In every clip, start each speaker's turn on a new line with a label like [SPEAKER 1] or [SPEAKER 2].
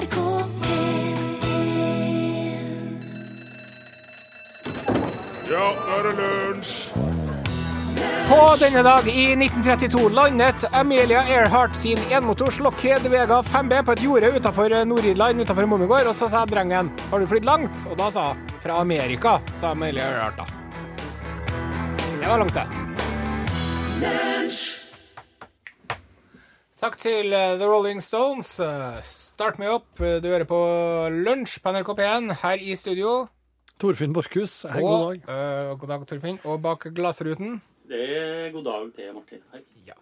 [SPEAKER 1] NRK P1
[SPEAKER 2] Ja, nå er det lunsj!
[SPEAKER 3] På denne dag i 1932 landet Amelia Earhart sin enmotors Lockheed Vega 5B på et jorde utenfor Nord-Irland utenfor Monegård, og så sa drengen 'Har du flydd langt?' Og da sa hun 'Fra Amerika', sa Amelia Earhart da. Det var langt, det. Takk til eh, The Rolling Stones. Start meg opp. Du hører på Lunsj på NRK P1 her i studio.
[SPEAKER 4] Torfinn Borchhus, hei, god dag.
[SPEAKER 3] eh, god dag, Torfinn. Og bak glassruten
[SPEAKER 5] Det er god dag til Martin. Hei.
[SPEAKER 3] Ja.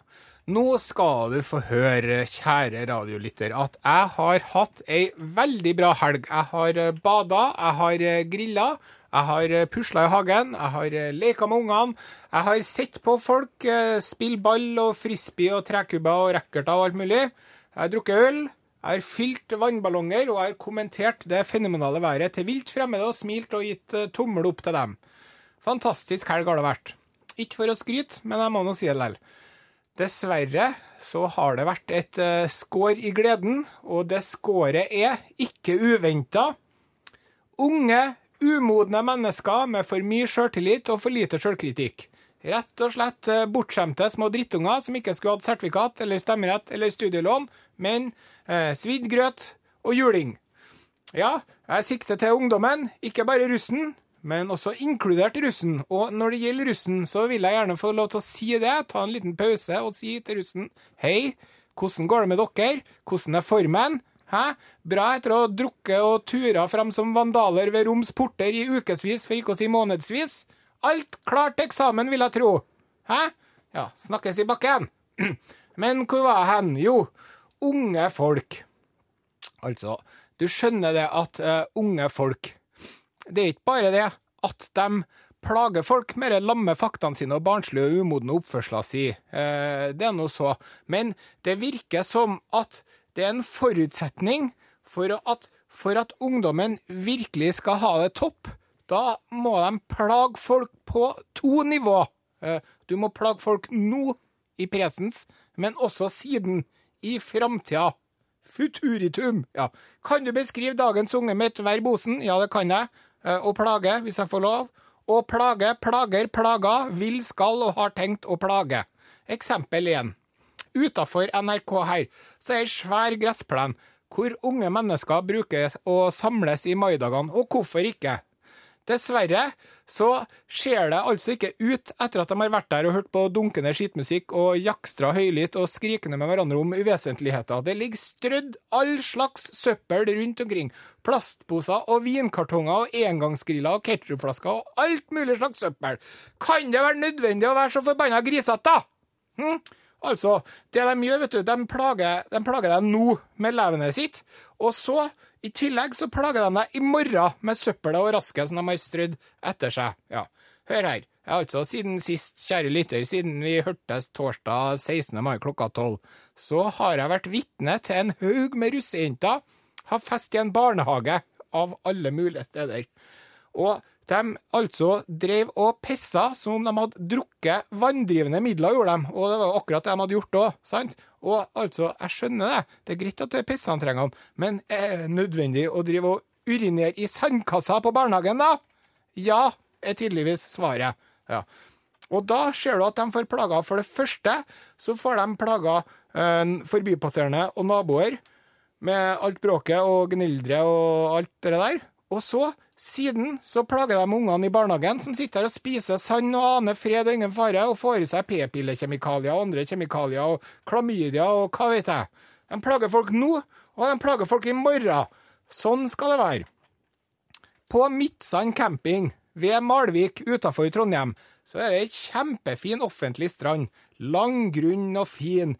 [SPEAKER 3] Nå skal du få høre, kjære radiolytter, at jeg har hatt ei veldig bra helg. Jeg har eh, bada, jeg har eh, grilla, jeg har pusla i hagen, jeg har leka med ungene. Jeg har sett på folk spille ball og frisbee og trekubber og racketer og alt mulig. Jeg har drukket øl. Jeg har fylt vannballonger, og har kommentert det fenomenale været til vilt fremmede og smilt og gitt eh, tommel opp til dem. Fantastisk helg har det vært. Ikke for å skryte, men jeg må nå si det likevel. Dessverre så har det vært et uh, skår i gleden, og det skåret er, ikke uventa, unge, umodne mennesker med for mye sjøltillit og for lite sjølkritikk. Rett og slett eh, bortskjemte små drittunger som ikke skulle hatt sertifikat eller stemmerett eller studielån, men eh, svidd grøt og juling. Ja, jeg sikter til ungdommen, ikke bare russen, men også inkludert russen. Og når det gjelder russen, så vil jeg gjerne få lov til å si det. Ta en liten pause og si til russen Hei, hvordan går det med dere? Hvordan er formen? Hæ? Bra etter å ha drukket og tura frem som vandaler ved Roms porter i ukevis, for ikke å si månedsvis? Alt klart til eksamen, vil jeg tro. Hæ? Ja, snakkes i bakken. Men hvor var jeg hen? Jo, unge folk. Altså, du skjønner det at uh, unge folk Det er ikke bare det at de plager folk med de lamme faktaene sine og barnslige og umodne oppførsler si. Uh, det er nå så. Men det virker som at det er en forutsetning for at, for at ungdommen virkelig skal ha det topp. Da må de plage folk på to nivå. Eh, du må plage folk nå, i presens, men også siden, i framtida. Futuritum. Ja. Kan du beskrive dagens unge med et verb, Osen? Ja, det kan jeg. Og Å plage, hvis jeg får lov. Å plage, plager, plaga, vil, skal og har tenkt å plage. Eksempel 1. Utafor NRK her så er ei svær gressplen hvor unge mennesker bruker å samles i maidagene, og hvorfor ikke? Dessverre så ser det altså ikke ut etter at de har vært der og hørt på dunkende skitmusikk og jakstra høylytt og skrikende med hverandre om uvesentligheter. Det ligger strødd all slags søppel rundt omkring. Plastposer og vinkartonger og engangsgriller og ketsjupflasker og alt mulig slags søppel. Kan det være nødvendig å være så forbanna grisete, da? Hm? Altså, det de gjør, vet du, de plager, de plager deg nå med levenet sitt, og så, i tillegg, så plager de deg i morgen med søppelet og rasket som de har strødd etter seg. Ja, hør her. Altså, siden sist, kjære lytter, siden vi hørtes torsdag 16. mai klokka tolv, så har jeg vært vitne til en haug med russejenter ha fest i en barnehage av alle mulige steder. Og de altså drev og pissa som om de hadde drukket vanndrivende midler, gjorde de. Og det var akkurat det de hadde gjort òg, sant? Og altså, jeg skjønner det. Det er greit at det er pisseantrengene, men er det nødvendig å drive og urinere i sandkassa på barnehagen, da? Ja, er tydeligvis svaret. Ja. Og da ser du at de får plager. For det første så får de plager eh, forbipasserende og naboer med alt bråket og gnildre og alt det der. Og så, siden, så plager de ungene i barnehagen som sitter her og spiser sand og aner fred og ingen fare, og får i seg p-pillekjemikalier og andre kjemikalier og klamydia og hva vet jeg. De plager folk nå, og de plager folk i morgen. Sånn skal det være. På Midtsand camping ved Malvik utafor Trondheim så er det ei kjempefin offentlig strand. Lang, grunn og fin.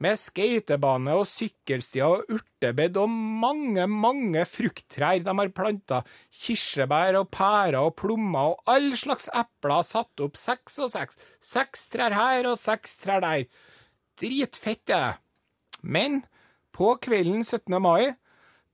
[SPEAKER 3] Med skatebane og sykkelstier og urtebed og mange, mange frukttrær de har planta. Kirsebær og pærer og plommer og all slags epler satt opp seks og seks. Seks trær her og seks trær der. Dritfett det. Men på kvelden 17. mai,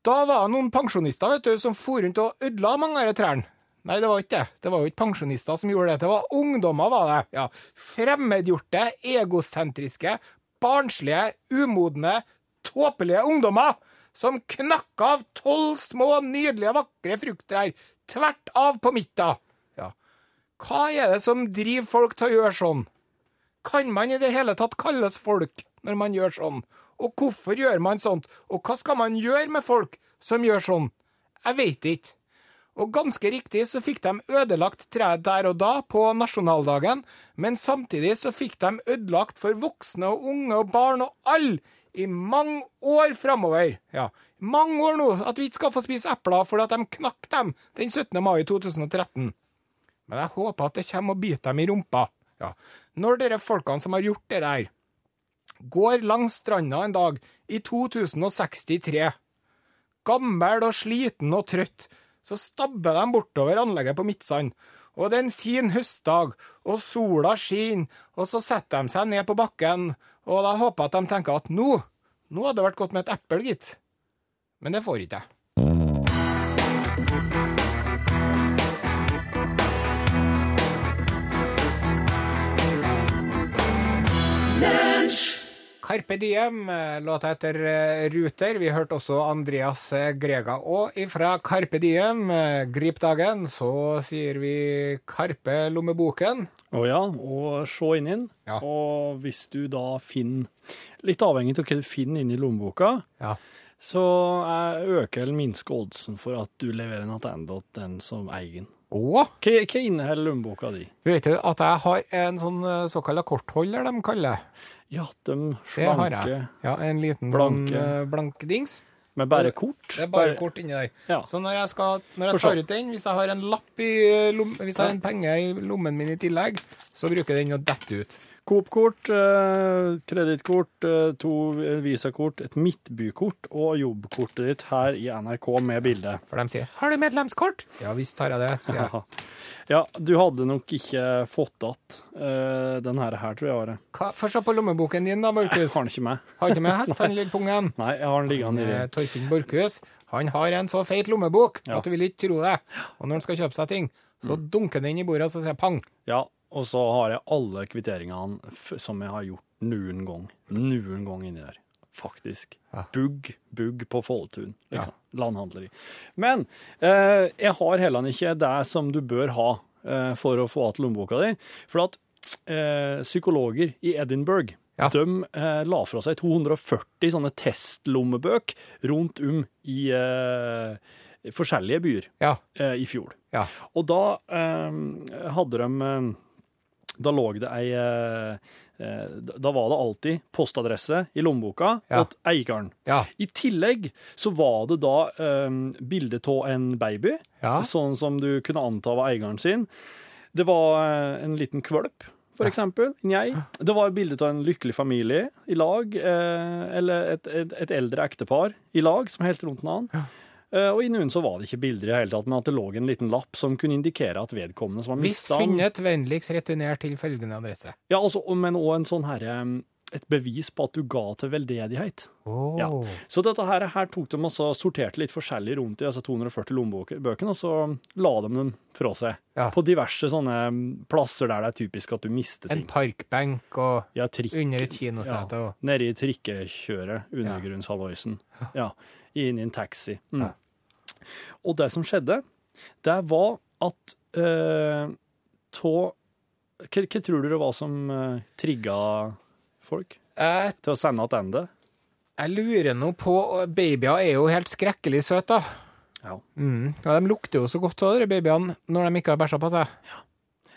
[SPEAKER 3] da var det noen pensjonister vet du, som for rundt og ødela mange av de trærne. Nei, det var ikke det. Det var jo ikke pensjonister som gjorde det. Det var ungdommer, var det. Ja. Fremmedgjorte, egosentriske, barnslige, umodne, tåpelige ungdommer som knakk av tolv små, nydelige, vakre frukttrær tvert av på midten. Ja. Hva er det som driver folk til å gjøre sånn? Kan man i det hele tatt kalles folk når man gjør sånn? Og hvorfor gjør man sånt? Og hva skal man gjøre med folk som gjør sånn? Jeg veit ikke. Og ganske riktig så fikk de ødelagt treet der og da, på nasjonaldagen, men samtidig så fikk de ødelagt for voksne og unge og barn og alle i mange år framover. Ja, mange år nå, at vi ikke skal få spise epler fordi at de knakk dem den 17. mai 2013. Men jeg håper at det kommer og biter dem i rumpa. Ja. Når dere folkene som har gjort det der, går langs stranda en dag i 2063, gammel og sliten og trøtt, så stabber de bortover anlegget på Midtsand. Og det er en fin høstdag, og sola skinner, og så setter de seg ned på bakken, og da håper jeg at de tenker at nå, nå hadde det vært godt med et eple, gitt. Men det får ikke jeg. Carpe Diem, eh, låta etter eh, Ruter. Vi hørte også Andreas eh, Grega. Og ifra Carpe Diem, grip dagen, så sier vi Karpe lommeboken.
[SPEAKER 4] Å ja, og se inn inn.
[SPEAKER 3] Ja.
[SPEAKER 4] Og hvis du da finner, litt avhengig av hva du finner inni lommeboka,
[SPEAKER 3] Ja.
[SPEAKER 4] så er øker eller minsker oddsen for at du leverer en tilbake til den som eier den. Hva, hva inneholder lommeboka di?
[SPEAKER 3] Du vet jo at jeg har en sånn såkalt kortholder, de kaller det.
[SPEAKER 4] Ja, de slanke.
[SPEAKER 3] Ja, en liten
[SPEAKER 4] Blanke.
[SPEAKER 3] sånn eh, blank dings.
[SPEAKER 4] med bare kort.
[SPEAKER 3] Det er bare kort inni der.
[SPEAKER 4] Ja.
[SPEAKER 3] Så når jeg, skal, når jeg tar ut den, hvis jeg har en lapp i lom, hvis jeg har en penge i lommen min i tillegg, så bruker den å dette ut.
[SPEAKER 4] Coop-kort, eh, kredittkort, eh, to visakort, et midtbykort og jobbkortet ditt her i NRK med bilde.
[SPEAKER 3] For de sier 'Har du medlemskort?' Ja visst har jeg det, sier jeg.
[SPEAKER 4] Ja, du hadde nok ikke fått att uh, den her, tror jeg. Are.
[SPEAKER 3] Hva- Få se på lommeboken din, da, Borchhus.
[SPEAKER 4] har den ikke med.
[SPEAKER 3] Har ikke med hest, han lille pungen.
[SPEAKER 4] Nei, jeg har den liggende i
[SPEAKER 3] Torfinn Borchhus han har en så feit lommebok
[SPEAKER 4] Ja.
[SPEAKER 3] at du vil ikke tro det. Og når han skal kjøpe seg ting, så dunker den i bordet, og så sier pang.
[SPEAKER 4] Ja, og så har jeg alle kvitteringene som jeg har gjort noen gang. Noen gang inni der. Faktisk.
[SPEAKER 3] Ja.
[SPEAKER 4] Bugg, bugg på Folltun, liksom. Landhandleri. Men eh, jeg har heller ikke det som du bør ha eh, for å få igjen lommeboka di. For at eh, psykologer i Edinburgh
[SPEAKER 3] Ja.
[SPEAKER 4] de eh, la fra seg 240 sånne testlommebøk rundt om i eh, forskjellige byer
[SPEAKER 3] Ja.
[SPEAKER 4] eh, i fjor.
[SPEAKER 3] Ja.
[SPEAKER 4] Og da eh, hadde de eh, Da lå det ei eh, eh, Da var det alltid postadresse i lommeboka
[SPEAKER 3] Ja.
[SPEAKER 4] til eieren.
[SPEAKER 3] Ja.
[SPEAKER 4] I tillegg så var det da um, bilde av en baby,
[SPEAKER 3] Ja.
[SPEAKER 4] sånn som du kunne anta var eieren sin. Det var eh, en liten kvølp, for eksempel. Njei. Det var bilde av en lykkelig familie i lag, eh, eller et, et, et eldre ektepar i lag som helt rundt en annen. Eh, og i noen så var det ikke bilder i det hele tatt, men at det lå en liten lapp som kunne indikere at vedkommende som
[SPEAKER 3] Hvis
[SPEAKER 4] mista
[SPEAKER 3] funnet, vennligst returner til følgende adresse.
[SPEAKER 4] Ja, altså, men òg en sånn herre et bevis på at du ga til veldedighet.
[SPEAKER 3] Oh.
[SPEAKER 4] Ja. Så dette her, her tok de og sorterte litt forskjellig rundt i altså 240 lommebøkene, og så la de dem fra seg.
[SPEAKER 3] Ja.
[SPEAKER 4] På diverse sånne plasser der det er typisk at du mister ting.
[SPEAKER 3] En parkbenk og
[SPEAKER 4] Ja, trikk,
[SPEAKER 3] under et kinosete.
[SPEAKER 4] ja,
[SPEAKER 3] og
[SPEAKER 4] Nede i trikkekjøret, undergrunnshalvøysen. Ja. Inn i en taxi. Mm.
[SPEAKER 3] Ja.
[SPEAKER 4] Og det som skjedde, det var at eh, tå hva, hva tror du det var som uh, trigga folk
[SPEAKER 3] Jeg,
[SPEAKER 4] til å sende tilbake?
[SPEAKER 3] jeg lurer nå på Babyer er jo helt skrekkelig søte, da.
[SPEAKER 4] Ja.
[SPEAKER 3] Mm. Ja, de lukter jo så godt av de babyene når de ikke har bæsja på seg. Ja.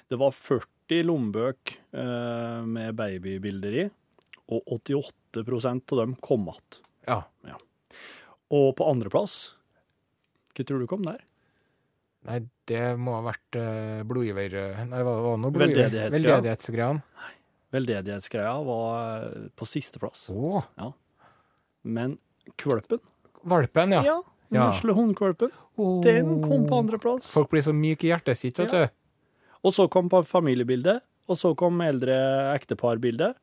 [SPEAKER 4] Det var 40 lommebøk eh, med babybilder i, og 88% av dem kom igjen.
[SPEAKER 3] Ja. ja.
[SPEAKER 4] Og på andreplass, hva tror du kom der?
[SPEAKER 3] Nei, det må ha vært uh, blodgiver... Nei, hva var det noe blodgiver?
[SPEAKER 4] Veldedighetsgreia.
[SPEAKER 3] Veldedighetsgreiene.
[SPEAKER 4] Veldedighetsgreia var eh, på sisteplass.
[SPEAKER 3] Å,
[SPEAKER 4] Men kvølpen,
[SPEAKER 3] valpen, ja.
[SPEAKER 4] ja, den
[SPEAKER 3] Ja.
[SPEAKER 4] vesle hundkvølpen,
[SPEAKER 3] Oh.
[SPEAKER 4] den kom på andreplass.
[SPEAKER 3] Folk blir så myke i hjertet sitt, vet
[SPEAKER 4] Ja.
[SPEAKER 3] du.
[SPEAKER 4] Og så kom familiebildet, og så kom eldre ekteparbildet,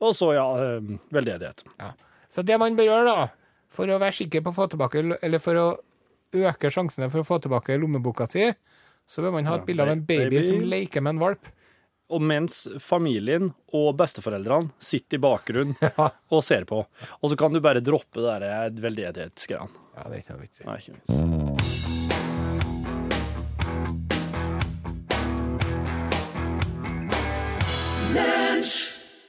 [SPEAKER 4] og så, ja, veldedighet. veldedighet.
[SPEAKER 3] Så det man bør gjøre, da, for å være sikker på å få tilbake, eller for å øke sjansene for å få tilbake lommeboka si, så bør man ha et
[SPEAKER 4] Ja,
[SPEAKER 3] bilde av en baby,
[SPEAKER 4] baby.
[SPEAKER 3] som leker med en valp.
[SPEAKER 4] Og mens familien og besteforeldrene sitter i bakgrunnen og ser på. Og så kan du bare droppe det der veldedighetsgreiene.
[SPEAKER 3] Ja, det er ikke noe vits.
[SPEAKER 4] Nei, ikke minst.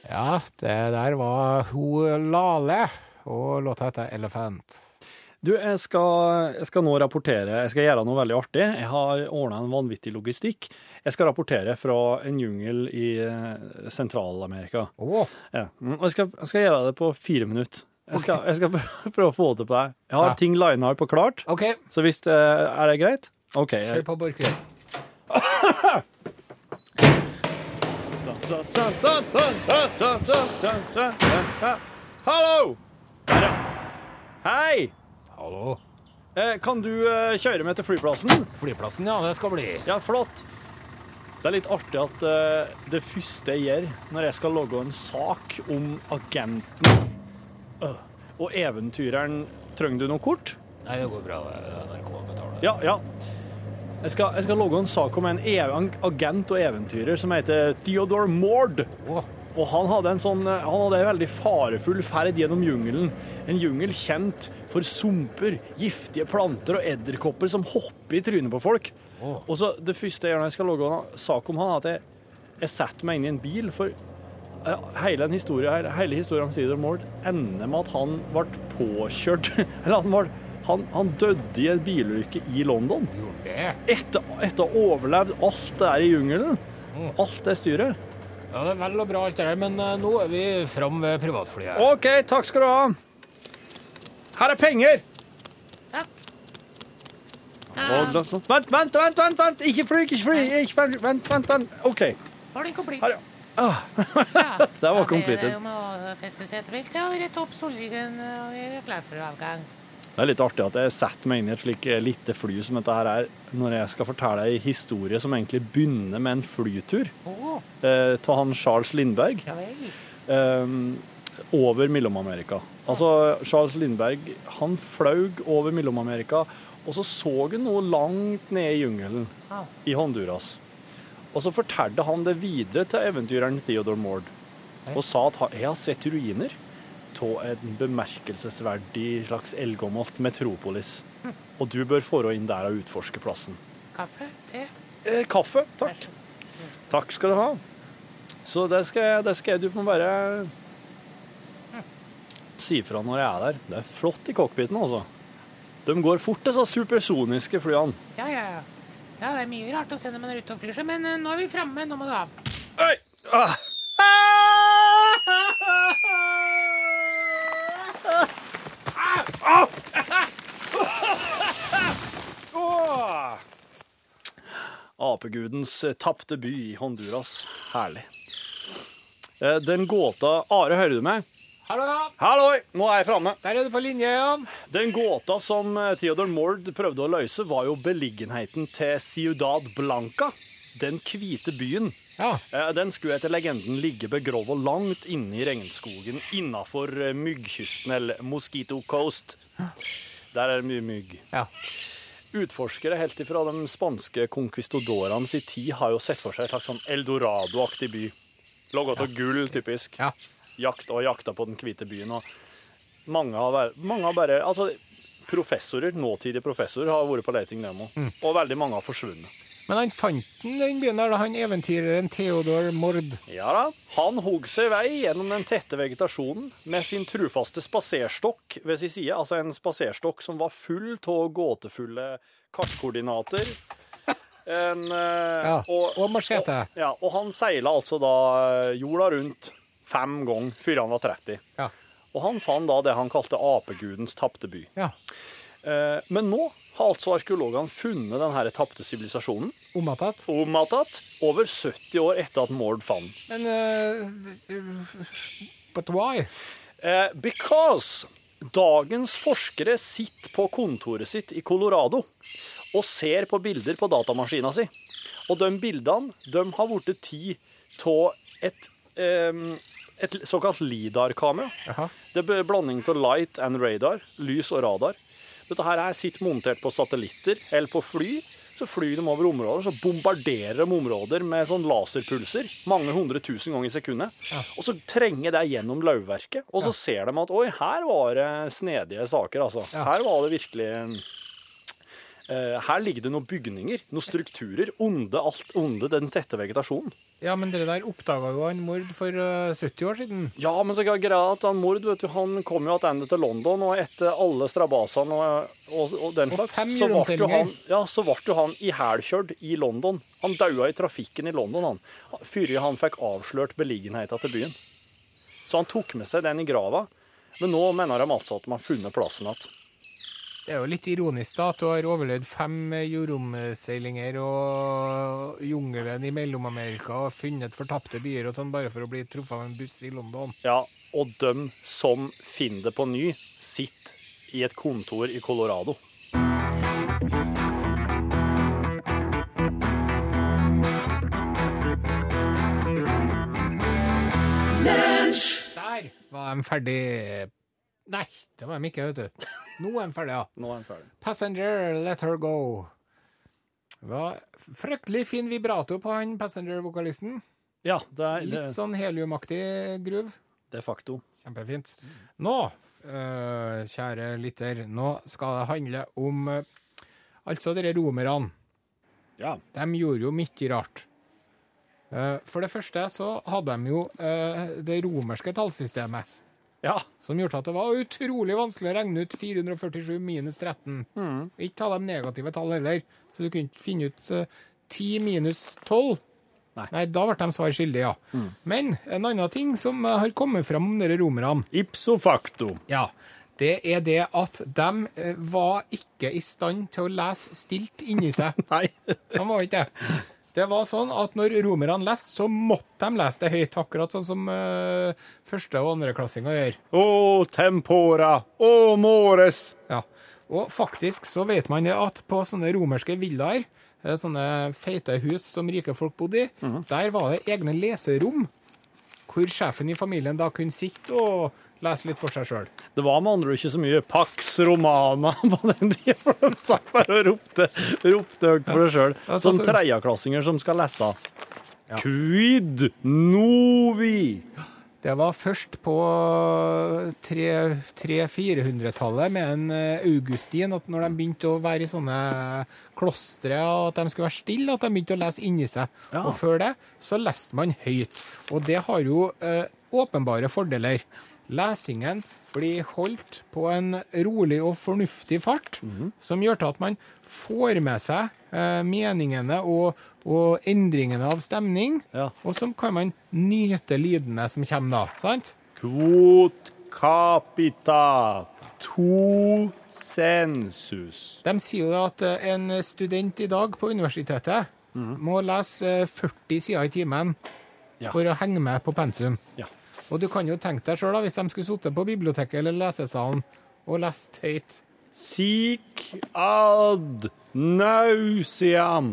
[SPEAKER 3] Ja, det der var hun Lale, og låta heter Elephant.
[SPEAKER 4] Du, jeg skal, jeg skal nå rapportere. Jeg skal gjøre noe veldig artig. Jeg har ordna en vanvittig logistikk. Jeg skal rapportere fra en jungel i eh, Sentral-Amerika.
[SPEAKER 3] Oh.
[SPEAKER 4] Ja. mm, Og jeg skal, jeg skal gjøre det på fire minutter. Jeg skal, jeg skal prøve- å få det på deg. Jeg har
[SPEAKER 3] Ja.
[SPEAKER 4] ting lina og klart,
[SPEAKER 3] okay.
[SPEAKER 4] så hvis det er det greit? OK.
[SPEAKER 3] kjør på, Borchgrevink.
[SPEAKER 4] Hallo! Hei!
[SPEAKER 3] Hallo.
[SPEAKER 4] Eh, Kan du eh, kjøre meg til flyplassen?
[SPEAKER 3] Flyplassen, ja, det skal bli.
[SPEAKER 4] Ja, flott. Det er litt artig at eh, det første jeg gjør når jeg skal lage en sak om agenten øh, og eventyreren Trenger du noe kort?
[SPEAKER 3] Nei, det går bra. NRK betaler.
[SPEAKER 4] Ja, ja. Jeg skal, jeg skal lage en sak om en ev agent og eventyrer som heter Theodore Mord.
[SPEAKER 3] Å,
[SPEAKER 4] Og han hadde en sånn Han hadde en veldig farefull ferd gjennom jungelen. En jungel kjent for sumper, giftige planter og edderkopper som hopper i trynet på folk. Og så Det første jeg gjør når jeg skal logge en sak om han, er at jeg, jeg setter meg inn i en bil. For eh, hele, historien, historie, hele- historien om Cedar Mord ender med at han ble påkjørt Eller han, ble, han, han døde i en bilulykke i London. Etter, etter å ha overlevd alt det der i jungelen. Alt det styret.
[SPEAKER 3] Ja, det er vel og bra alt det der, men eh, nå er vi fram ved privatflyet.
[SPEAKER 4] OK, takk skal du ha. Her er penger. Vent, vent, vent, vent, vent. Ikke fly, ikke fly. Ikke fly. Vent, vent, vent. OK.
[SPEAKER 1] Var den komplett?
[SPEAKER 4] Her, ja. Ah,
[SPEAKER 1] Ja.
[SPEAKER 4] Det var completed.
[SPEAKER 1] Det er jo med å feste setebeltet og rette opp vi er klar for avgang.
[SPEAKER 4] Det er litt artig at jeg setter meg inn i et slik eh, lite fly som dette her er, når jeg skal fortelle ei historie som egentlig begynner med en flytur
[SPEAKER 1] oh.
[SPEAKER 4] eh, han Charles Lindberg.
[SPEAKER 1] ja
[SPEAKER 4] eh, over Mellom-Amerika. Altså, Charles Lindberg han flaug over Mellom-Amerika, og så så han noe langt nede i jungelen
[SPEAKER 1] ah.
[SPEAKER 4] i Honduras. Og så fortalte han det videre til eventyreren Theodore Mord, og sa at jeg har sett ruiner av en bemerkelsesverdig slags eldgammelt metropolis. Og du bør få inn der og utforske plassen.
[SPEAKER 1] Kaffe? Te?
[SPEAKER 4] Eh, kaffe, takk. Takk skal du ha. Så det skal, det skal jeg, du må bare si fra når jeg er der. Det er flott i cockpiten, altså. De går fort, disse supersoniske flyene.
[SPEAKER 1] Ja, ja, ja. Ja, det er mye rart å se når man er ute og flyr seg, men eh, nå er vi framme. Nå må du av.
[SPEAKER 4] Oi! Ah. Åh! Apegudens eh, tapte by i Honduras. Herlig. Eh, Den gåta Are, hører du meg?
[SPEAKER 3] Hallo, ja.
[SPEAKER 4] Halloi! Nå er jeg framme.
[SPEAKER 3] Der er du på linje, ja.
[SPEAKER 4] Den gåta som Theodor Mord prøvde å løse, var jo beliggenheten til Ciudad Blanca. Den hvite byen.
[SPEAKER 3] Ja.
[SPEAKER 4] Eh, Den skulle etter legenden ligge begrova langt inne i regnskogen innafor eh, myggkysten, eller Mosquito Coast. Der er det mye mygg.
[SPEAKER 3] Ja.
[SPEAKER 4] Utforskere helt ifra de spanske conquistadorene sin tid har jo sett for seg et slags sånn eldorado-aktig by. Laget av gull, typisk.
[SPEAKER 3] Ja.
[SPEAKER 4] Jakt og jakta på den hvite byen. Og mange har, mange har bare Altså, professorer, nåtidige professorer, har vært på leting nemo, mm. Og veldig mange har forsvunnet.
[SPEAKER 3] Men han fant den, den byen der, da, han eventyreren Theodor Mord.
[SPEAKER 4] Ja da. Han hogg seg vei gjennom den tette vegetasjonen med sin trufaste spaserstokk ved sin side. Altså en spaserstokk som var full av gåtefulle kartkoordinater. En, eh,
[SPEAKER 3] Ja, og machete.
[SPEAKER 4] Og, ja, og han seila altså da eh, jorda rundt fem ganger før han var 30.
[SPEAKER 3] Ja.
[SPEAKER 4] Og han fant da det han kalte apegudens tapte by.
[SPEAKER 3] Ja.
[SPEAKER 4] Eh, men nå har altså arkeologene funnet denne tapte sivilisasjonen.
[SPEAKER 3] Omattatt.
[SPEAKER 4] Omattatt. over 70 år etter at Mord fant den.
[SPEAKER 3] Men uh, But why?
[SPEAKER 4] Eh, because dagens forskere sitter på kontoret sitt i Colorado og ser på bilder på datamaskina si. Og de bildene de har blitt tatt av et, em, et såkalt LIDAR-kamera. Det er blanding av light and radar, lys og radar. Dette her er sitt montert på satellitter eller på fly Så flyr de over områder, så bombarderer de områder med sånn laserpulser mange hundre tusen ganger i sekundet. Og så trenger det gjennom løvverket, og så ser de at oi, her var det snedige saker, altså. Her var det virkelig Her ligger det noen bygninger, noen strukturer, onde, alt, onde den tette vegetasjonen.
[SPEAKER 3] Ja, men dere der oppdaga jo han Mord for eh, 70 år siden.
[SPEAKER 4] Ja, men så greia at han Mord vet du, han kom jo tilbake til London, og etter alle strabasene og, og, og den slags, så ble han, ja, så ble han ihælkjørt i London. Han daua i trafikken i London, han. Før han fikk avslørt beliggenheten til byen. Så han tok med seg den i grava. Men nå mener de altså at de har funnet plassen igjen.
[SPEAKER 3] Det er jo litt ironisk da, at du har overlevd fem jordomseilinger og jungelen i Mellom-Amerika og funnet fortapte byer og sånn, bare for å bli truffet av en buss i London.
[SPEAKER 4] Ja, og dem som finner det på ny, sitter i et kontor i Colorado.
[SPEAKER 3] Der var de ferdig. Nei, det var de ikke, vet du. Nå er den ferdig, ja.
[SPEAKER 4] Nå er den ferdig.
[SPEAKER 3] Passenger, let her go. Det var fryktelig fin vibrato på han Passenger-vokalisten.
[SPEAKER 4] Ja, det er, det,
[SPEAKER 3] Litt sånn heliumaktig groove.
[SPEAKER 4] det er fakto.
[SPEAKER 3] Kjempefint. Nå, øh, kjære lytter, nå skal det handle om øh, altså dere romerne.
[SPEAKER 4] Ja.
[SPEAKER 3] De gjorde jo mye rart. Uh, For det første så hadde de jo uh, det romerske tallsystemet,
[SPEAKER 4] Ja.
[SPEAKER 3] som gjorde at det var utrolig vanskelig å regne ut 447 minus 13.
[SPEAKER 4] Mm.
[SPEAKER 3] Ikke ta de negative tall heller, så du kunne ikke finne ut uh, 10 minus 12.
[SPEAKER 4] Nei.
[SPEAKER 3] da ble de svar skyldige, ja. Men en annen ting som eh, har kommet fram om dere romerne,
[SPEAKER 4] Ipso facto.
[SPEAKER 3] ja, det er det at de eh, var ikke i stand til å lese stilt inni seg.
[SPEAKER 4] Nei.
[SPEAKER 3] De var ikke det. Det var sånn at når romerne leste, så måtte de lese det høyt, akkurat sånn som uh, første- og andreklassinger gjør.
[SPEAKER 4] Å, tempora. Å, mores.
[SPEAKER 3] Ja. Og faktisk så vet man det at på sånne romerske villaer, eh, sånne feite hus som rike folk bodde i, der var det egne leserom, hvor sjefen i familien da kunne sitte og lese litt for seg sjøl.
[SPEAKER 4] Det var med andre ikke så mye Pax Romana på den tida, for de satt bare og ropte, ropte høyt for seg sjøl.
[SPEAKER 3] Sånn
[SPEAKER 4] tredjeklassinger som skal lese.
[SPEAKER 3] Ja.
[SPEAKER 4] Quid novi?
[SPEAKER 3] Det var først på 300-400-tallet med en eh, Augustin at når de begynte å være i sånne klostre og at de skulle være stille, at de begynte å lese inni seg.
[SPEAKER 4] Ja.
[SPEAKER 3] Og før det så leste man høyt. Og det har jo eh, åpenbare fordeler. Lesingen blir holdt på en rolig og fornuftig fart,
[SPEAKER 4] Mhm.
[SPEAKER 3] som gjør til at man får med seg eh, meningene og, og endringene av stemning.
[SPEAKER 4] Ja.
[SPEAKER 3] Og så kan man nyte lydene som kommer da, sant?
[SPEAKER 4] Kvot capita to sensus.
[SPEAKER 3] De sier jo at eh, en student i dag på universitetet må lese eh, 40 sider i timen
[SPEAKER 4] Ja.
[SPEAKER 3] for å henge med på pensum.
[SPEAKER 4] Ja.
[SPEAKER 3] Og du kan jo tenke deg sjøl, hvis de skulle sittet på biblioteket eller lesesalen og lest høyt.
[SPEAKER 4] Sic ad nauseam.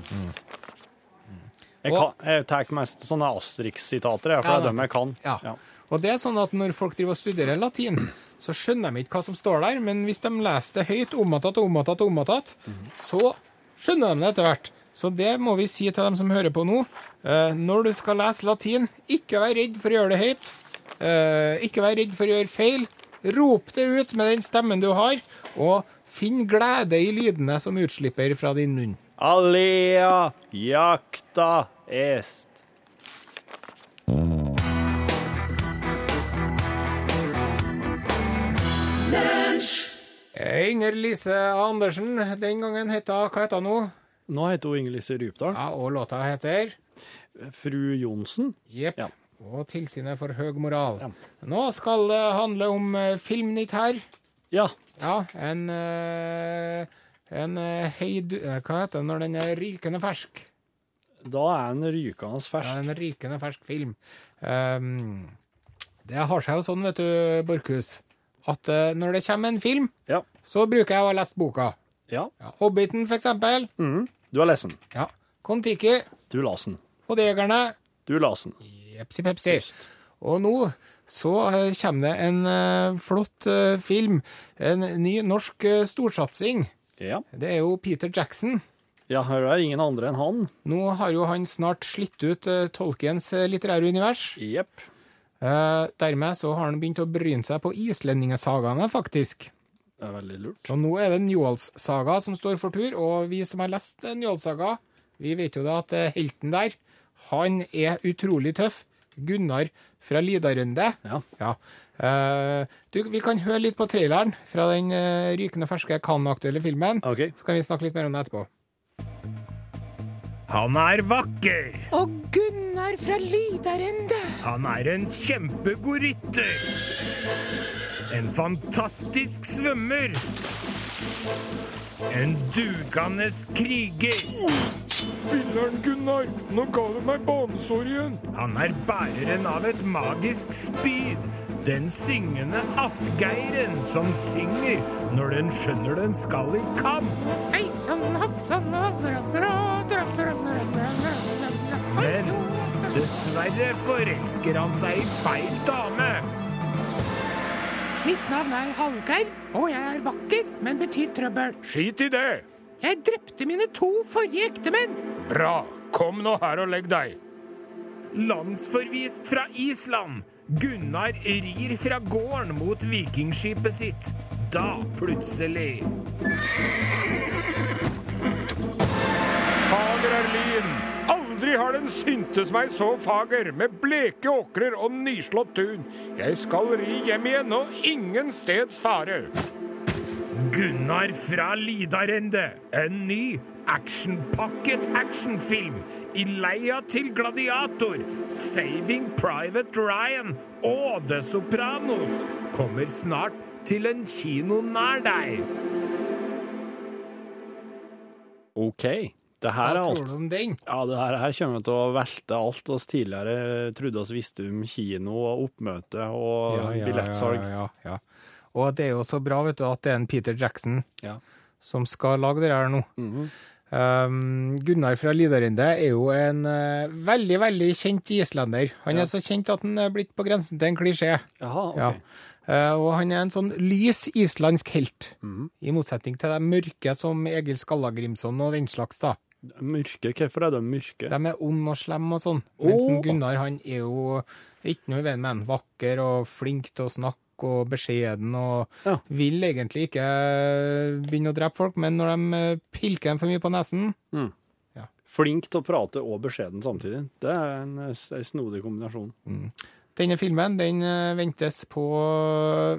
[SPEAKER 4] Jeg, kan, jeg tar mest sånne Asterix-sitater, for
[SPEAKER 3] Ja,
[SPEAKER 4] det er dem jeg kan.
[SPEAKER 3] Ja.
[SPEAKER 4] Ja.
[SPEAKER 3] Og det er sånn at når folk driver og studerer latin, så skjønner de ikke hva som står der, men hvis de leser det høyt, om att og om att og om att, så skjønner de det etter hvert. Så det må vi si til dem som hører på nå. Eh, når du skal lese latin, ikke vær redd for å gjøre det høyt. Eh, ikke vær redd for å gjøre feil. Rop det ut med den stemmen du har, og finn glede i lydene som utslipper fra din munn.
[SPEAKER 4] Alea jakta est.
[SPEAKER 3] Eh, Inger Lise Andersen, den gangen het hun Hva heter hun nå?
[SPEAKER 4] Nå heter hun Inger-Lise Rypdal.
[SPEAKER 3] Ja, og låta heter
[SPEAKER 4] Fru Johnsen.
[SPEAKER 3] Jepp.
[SPEAKER 4] Ja.
[SPEAKER 3] Og tilsynet for høg moral.
[SPEAKER 4] Ja.
[SPEAKER 3] Nå skal det handle om uh, Filmnytt her.
[SPEAKER 4] Ja.
[SPEAKER 3] Ja, en eh, En heidu... eh, hva heter det når den er rykende fersk?
[SPEAKER 4] Da er den rykende
[SPEAKER 3] Ja,
[SPEAKER 4] fersk.
[SPEAKER 3] en rykende fersk film. Um, det har seg jo sånn, vet du, Borchhus, at eh, når det kommer en film,
[SPEAKER 4] Ja.
[SPEAKER 3] så bruker jeg å ha lest boka.
[SPEAKER 4] ja.
[SPEAKER 3] Ja, Hobbiten, for eksempel.
[SPEAKER 4] Mm, Du har lest den.
[SPEAKER 3] Ja. Kon-Tiki
[SPEAKER 4] Du las den.
[SPEAKER 3] og Jegerne.
[SPEAKER 4] Du las den.
[SPEAKER 3] Jepsi pepsi. Og nå så eh, kommer det en eh, flott eh, film. En ny norsk storsatsing.
[SPEAKER 4] Ja.
[SPEAKER 3] Det er jo Peter Jackson
[SPEAKER 4] Ja, her er ingen andre enn han.
[SPEAKER 3] Nå har jo han snart slitt ut tolkens Tolkiens litterære univers.
[SPEAKER 4] Jepp.
[SPEAKER 3] Eh, dermed så har han begynt å bryne seg på islendingesagaene, faktisk.
[SPEAKER 4] Det er veldig lurt.
[SPEAKER 3] Så nå er det Njålssaga som står for tur, og vi som har lest Njåls-saga, vi vet jo da at helten der, han er utrolig tøff. Gunnar fra Lidarende.
[SPEAKER 4] Ja.
[SPEAKER 3] Eh, du, vi kan høre litt på traileren fra den uh, rykende ferske Cannes-aktuelle filmen.
[SPEAKER 4] Okay.
[SPEAKER 3] Så kan vi snakke litt mer om det etterpå.
[SPEAKER 2] Han er vakker.
[SPEAKER 1] Og Gunnar fra Lidarende.
[SPEAKER 2] Han er en kjempegod rytter. En fantastisk svømmer. En dugende kriger.
[SPEAKER 3] Filler'n, Gunnar! Nå ga du meg banesår igjen.
[SPEAKER 2] Han er bæreren av et magisk spyd. Den syngende Attgeiren som synger når den skjønner den skal i kamp. Men dessverre forelsker han seg i feil dame.
[SPEAKER 1] Mitt navn er Hallgeir, og jeg er vakker, men betyr trøbbel.
[SPEAKER 2] Skit i det.
[SPEAKER 1] Jeg drepte mine to forrige ektemenn.
[SPEAKER 2] Bra. Kom nå her og legg deg.
[SPEAKER 3] Landsforvist fra Island. Gunnar rir fra gården mot vikingskipet sitt. Da plutselig
[SPEAKER 2] Aldri har den syntes meg så fager, med bleke åkrer og nyslått tun. Jeg skal ri hjem igjen, og ingen steds fare.
[SPEAKER 3] Gunnar fra Lidarende. En ny actionpakket actionfilm i leia til Gladiator, Saving Private Ryan og The Sopranos kommer snart til en kino nær deg.
[SPEAKER 4] OK. Det her er
[SPEAKER 3] Hva tror du om den?
[SPEAKER 4] Ja, det her, her kommer til å velte alt oss tidligere trodde oss visste om kino og oppmøte og billettsalg.
[SPEAKER 3] Ja, ja, ja. Og det er jo så bra vet du, at det er en Peter Jackson
[SPEAKER 4] Ja.
[SPEAKER 3] som skal lage det her nå. um, Gunnar fra Lidarende er jo en uh, veldig, veldig kjent islender. Han
[SPEAKER 4] Ja.
[SPEAKER 3] er så kjent at han er blitt på grensen til en klisjé.
[SPEAKER 4] Jaha, OK.
[SPEAKER 3] Ja. Eh, og han er en sånn lys islandsk helt,
[SPEAKER 4] Mhm.
[SPEAKER 3] i motsetning til de mørke som Egil Skallagrimson og den slags. da.
[SPEAKER 4] Mørke, hvorfor er de mørke?
[SPEAKER 3] De er onde og slemme og sånn. Mens Gunnar han er jo ikke noe i veien med han. Vakker og flink til å snakke og beskjeden og
[SPEAKER 4] Ja.
[SPEAKER 3] vil egentlig ikke eh, begynne å drepe folk, men når de eh, pilker dem for mye på nesen
[SPEAKER 4] Flink til å prate og beskjeden samtidig. Det er en, en snodig kombinasjon.
[SPEAKER 3] Denne filmen den eh, ventes på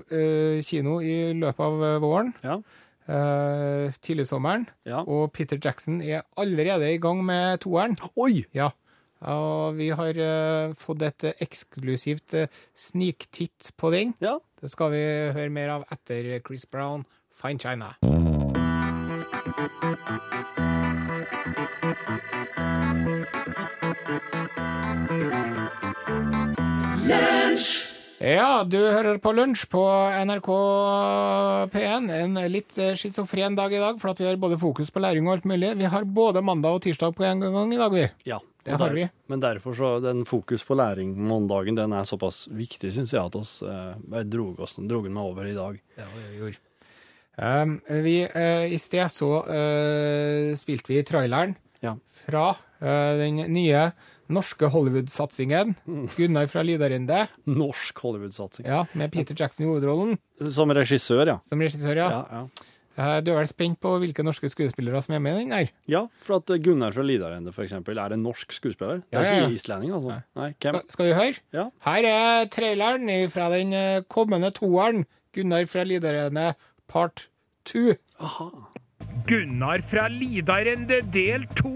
[SPEAKER 3] eh, kino i løpet av våren.
[SPEAKER 4] Ja.
[SPEAKER 3] Uh, tidlig sommeren.
[SPEAKER 4] Ja.
[SPEAKER 3] Og Peter Jackson er allerede i gang med toeren.
[SPEAKER 4] Oi!
[SPEAKER 3] Ja. Og vi har uh, fått et eh, eksklusivt uh, sniktitt på den.
[SPEAKER 4] Ja.
[SPEAKER 3] Det skal vi høre mer av etter Chris Brown, Fine China. Ja, du hører på Lunsj på NRK P1. En litt eh, schizofren dag i dag, for at vi har både fokus på læring og alt mulig. Vi har både mandag og tirsdag på en gang i dag, vi.
[SPEAKER 4] Ja,
[SPEAKER 3] Det har der, vi.
[SPEAKER 4] Men derfor så, den fokus på læring mandagen, den er såpass viktig, syns jeg, at oss eh, drog oss drog den med over i dag.
[SPEAKER 3] Ja, det gjorde. Um, vi, Uh, I sted så uh, spilte vi traileren
[SPEAKER 4] Ja.
[SPEAKER 3] fra uh, den nye norske Hollywood-satsingen. Gunnar fra Lidarende,
[SPEAKER 4] Norsk Hollywood-satsing.
[SPEAKER 3] ja, med Peter Jackson i hovedrollen
[SPEAKER 4] Som regissør, ja.
[SPEAKER 3] som regissør. Ja.
[SPEAKER 4] Ja, ja.
[SPEAKER 3] Eh, du er vel spent på hvilke norske skuespillere som er med i den der?
[SPEAKER 4] ja, for at Gunnar fra Lidarende, for eksempel, er en norsk skuespiller. Det er
[SPEAKER 3] Ja, ja, ja.
[SPEAKER 4] ikke islending, altså. Nei, hvem?
[SPEAKER 3] Skal, skal vi høre?
[SPEAKER 4] Ja.
[SPEAKER 3] Her er traileren fra den eh, kommende toeren. Gunnar fra Lidarende part 2. Gunnar fra Lidarende del 2.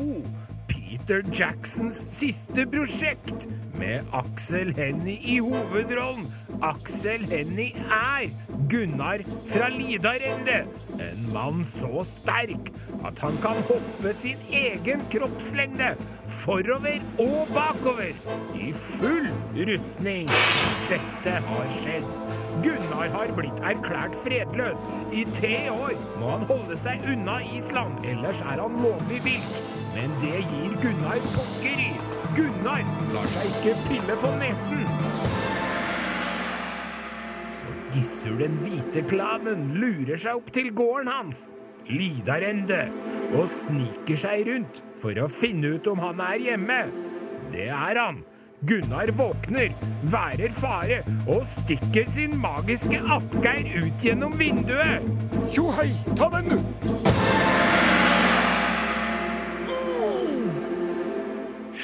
[SPEAKER 3] Peter Jacksons siste prosjekt, med Aksel Hennie i hovedrollen. Aksel Hennie er Gunnar fra Lidarende. En mann så sterk at han kan hoppe sin egen kroppslengde forover og bakover i full rustning. Dette har skjedd. Gunnar har blitt erklært fredløs. I tre år må han holde seg unna Island, ellers er han lovlig vilt. Men det gir Gunnar pokker i. Gunnar lar seg ikke pille på nesen. Så Gissur den hvite klanen lurer seg opp til gården hans.
[SPEAKER 2] Lidarende og sniker seg rundt for å finne ut om han er hjemme. Det er han. Gunnar våkner, værer fare og stikker sin magiske Atgeir ut gjennom vinduet.
[SPEAKER 6] Tjo hei, ta den, du!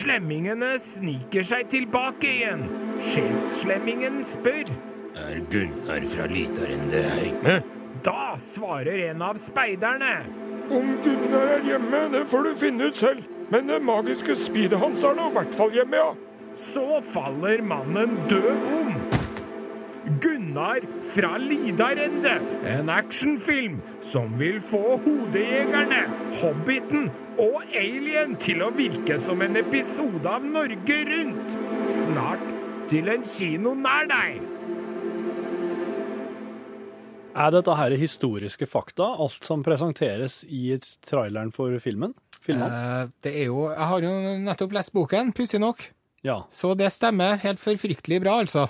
[SPEAKER 2] Slemmingene sniker seg tilbake igjen. Sjefslemmingen spør. Er Gunnar fra Lidarende hjemme? Da svarer en av speiderne.
[SPEAKER 6] Om Gunnar er hjemme, det får du finne ut selv. Men det magiske spydet hans er nå i hvert fall hjemme, ja.
[SPEAKER 2] Så faller mannen død om. Gunnar fra Lidarende, en actionfilm som vil få Hodejegerne, Hobbiten og Alien til å virke som en episode av Norge Rundt. Snart til en kino nær deg.
[SPEAKER 4] Er dette her historiske fakta, alt som presenteres i traileren for filmen? Filmen?
[SPEAKER 3] Eh, det er jo Jeg har jo nettopp lest boken, pussig nok.
[SPEAKER 4] Ja.
[SPEAKER 3] Så det stemmer helt forfryktelig bra, altså.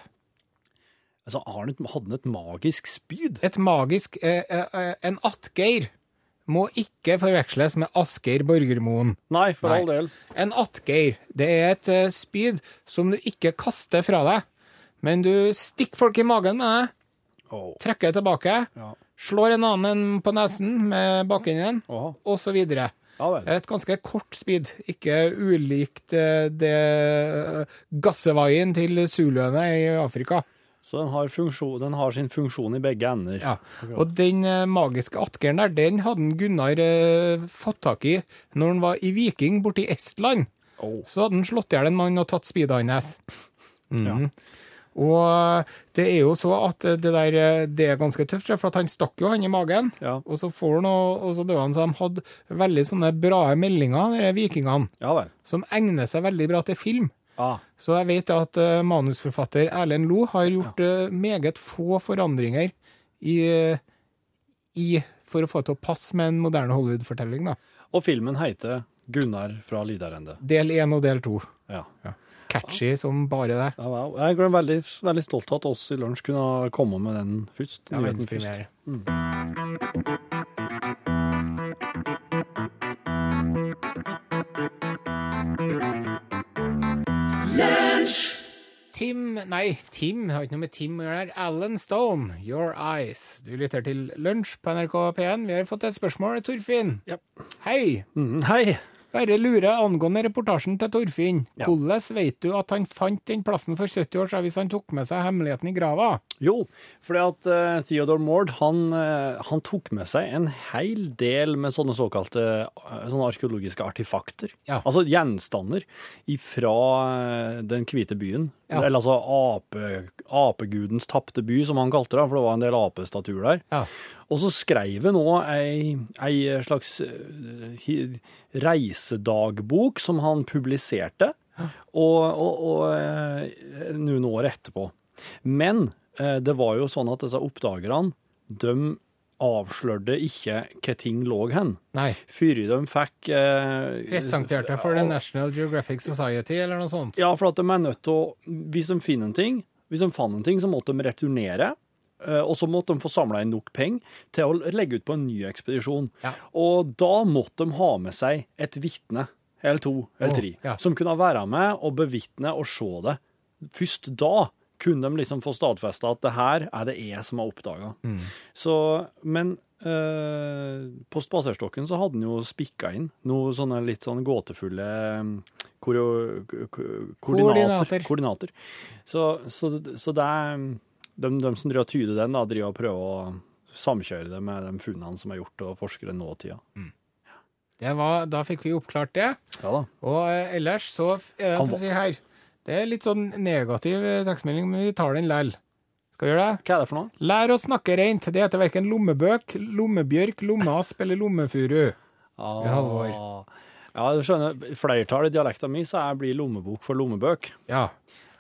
[SPEAKER 4] Altså, hadde han et magisk spyd?
[SPEAKER 3] Et magisk eh, eh, En attgeir må ikke forveksles med Asgeir Borgermoen.
[SPEAKER 4] Nei, for
[SPEAKER 3] Nei.
[SPEAKER 4] all del.
[SPEAKER 3] En attgeir, det er et eh, spyd som du ikke kaster fra deg, men du stikker folk i magen med det,
[SPEAKER 4] Oh.
[SPEAKER 3] trekker det tilbake,
[SPEAKER 4] Ja.
[SPEAKER 3] slår en annen på nesen med bakenden, oh. videre.
[SPEAKER 4] Ja.
[SPEAKER 3] Et ganske kort spyd, ikke ulikt eh, det eh, gassevaien til zuluene i Afrika.
[SPEAKER 4] Så den har, funksjon, den har sin funksjon i begge ender.
[SPEAKER 3] Ja. Og den eh, magiske atkeren der, den hadde Gunnar eh, fått tak i når han var i Viking borte i Estland.
[SPEAKER 4] Oh.
[SPEAKER 3] Så hadde han slått i hjel en mann og tatt spydet hans. Mm.
[SPEAKER 4] Ja.
[SPEAKER 3] Og eh, det er jo så at eh, det der det er ganske tøft, for at han stakk jo han i magen.
[SPEAKER 4] Ja.
[SPEAKER 3] Og så får han, og så døde han, så de hadde veldig sånne bra meldinger, de vikingene,
[SPEAKER 4] Ja
[SPEAKER 3] som egner seg veldig bra til film.
[SPEAKER 4] Ah.
[SPEAKER 3] Så jeg vet at uh, manusforfatter Erlend Lo har gjort eh, meget få forandringer i, eh, i for å få det til å passe med en moderne Hollywood-fortelling.
[SPEAKER 4] Og filmen heter Gunnar fra Lidarende.
[SPEAKER 3] Del én og del to.
[SPEAKER 4] Ja.
[SPEAKER 3] Catchy som bare det.
[SPEAKER 4] Ja. Jeg er veldig, veldig stolt av at oss i lunsj kunne komme med den først.
[SPEAKER 3] Ja,
[SPEAKER 4] nyheten først.
[SPEAKER 3] verdenspremiere. Tim Nei, Tim har ikke noe med Tim å gjøre. her. Alan Stone, Your Eyes. Du lytter til Lunsj på NRK P1. Vi har fått et spørsmål, Torfinn.
[SPEAKER 4] Ja.
[SPEAKER 3] Hei.
[SPEAKER 4] Mm, hei!
[SPEAKER 3] Bare lurer angående reportasjen til Torfinn.
[SPEAKER 4] Ja.
[SPEAKER 3] Hvordan vet du at han fant den plassen for 70 år siden hvis han tok med seg hemmeligheten i grava?
[SPEAKER 4] Jo, fordi at uh, Theodore Mord han, uh, han tok med seg en hel del med sånne såkalte uh, sånne arkeologiske artefakter.
[SPEAKER 3] Ja.
[SPEAKER 4] Altså gjenstander fra den hvite byen.
[SPEAKER 3] Ja.
[SPEAKER 4] Eller altså ape, apegudens tapte by, som han kalte det, for det var en del apestatuer der.
[SPEAKER 3] Ja.
[SPEAKER 4] Og så skrev han òg ei, ei slags eh, reisedagbok som han publiserte, og, og, og eh, noen år etterpå. Men eh, det var jo sånn at disse oppdagerne, de avslørte ikke hva ting lå hen.
[SPEAKER 3] Nei.
[SPEAKER 4] Før de fikk eh,
[SPEAKER 3] Presenterte for The National Geographic Society eller noe sånt.
[SPEAKER 4] Ja, for at de er nødt til å Hvis de finner en ting, hvis de fant en ting, så måtte de returnere. Eh, Og så måtte de få samla inn nok penger til å legge ut på en ny ekspedisjon.
[SPEAKER 3] Ja.
[SPEAKER 4] Og da måtte de ha med seg et vitne, eller to, eller tre,
[SPEAKER 3] ja.
[SPEAKER 4] som kunne være med og bevitne og se det. Først da kunne de liksom få stadfesta at det her er det jeg som har oppdaga.
[SPEAKER 3] Mm.
[SPEAKER 4] Så, men eh, på spaserstokken så hadde han jo spikka inn noen sånne litt sånn gåtefulle um, ko- ko- koordinater.
[SPEAKER 3] Koordinater.
[SPEAKER 4] koordinater. Så, så, så det er um, de, de som driver tyder den, da, driver og prøver å samkjøre det med de funnene som er gjort av forskere nåtida.
[SPEAKER 3] Det var, da fikk vi oppklart det.
[SPEAKER 4] Ja da.
[SPEAKER 3] Og eh, ellers så det
[SPEAKER 4] Han
[SPEAKER 3] som her Det er litt sånn negativ eh, tekstmelding, men vi tar den lell. Skal vi gjøre det?
[SPEAKER 4] Hva er det for noe?
[SPEAKER 3] Lær å snakke rent. Det heter verken lommebøk, lommebjørk, lommeasp eller lommefuru.
[SPEAKER 4] Ah,
[SPEAKER 3] Halvor.
[SPEAKER 4] Ja, du skjønner, flertallet i dialekta mi så jeg blir lommebok for lommebøk.
[SPEAKER 3] Ja.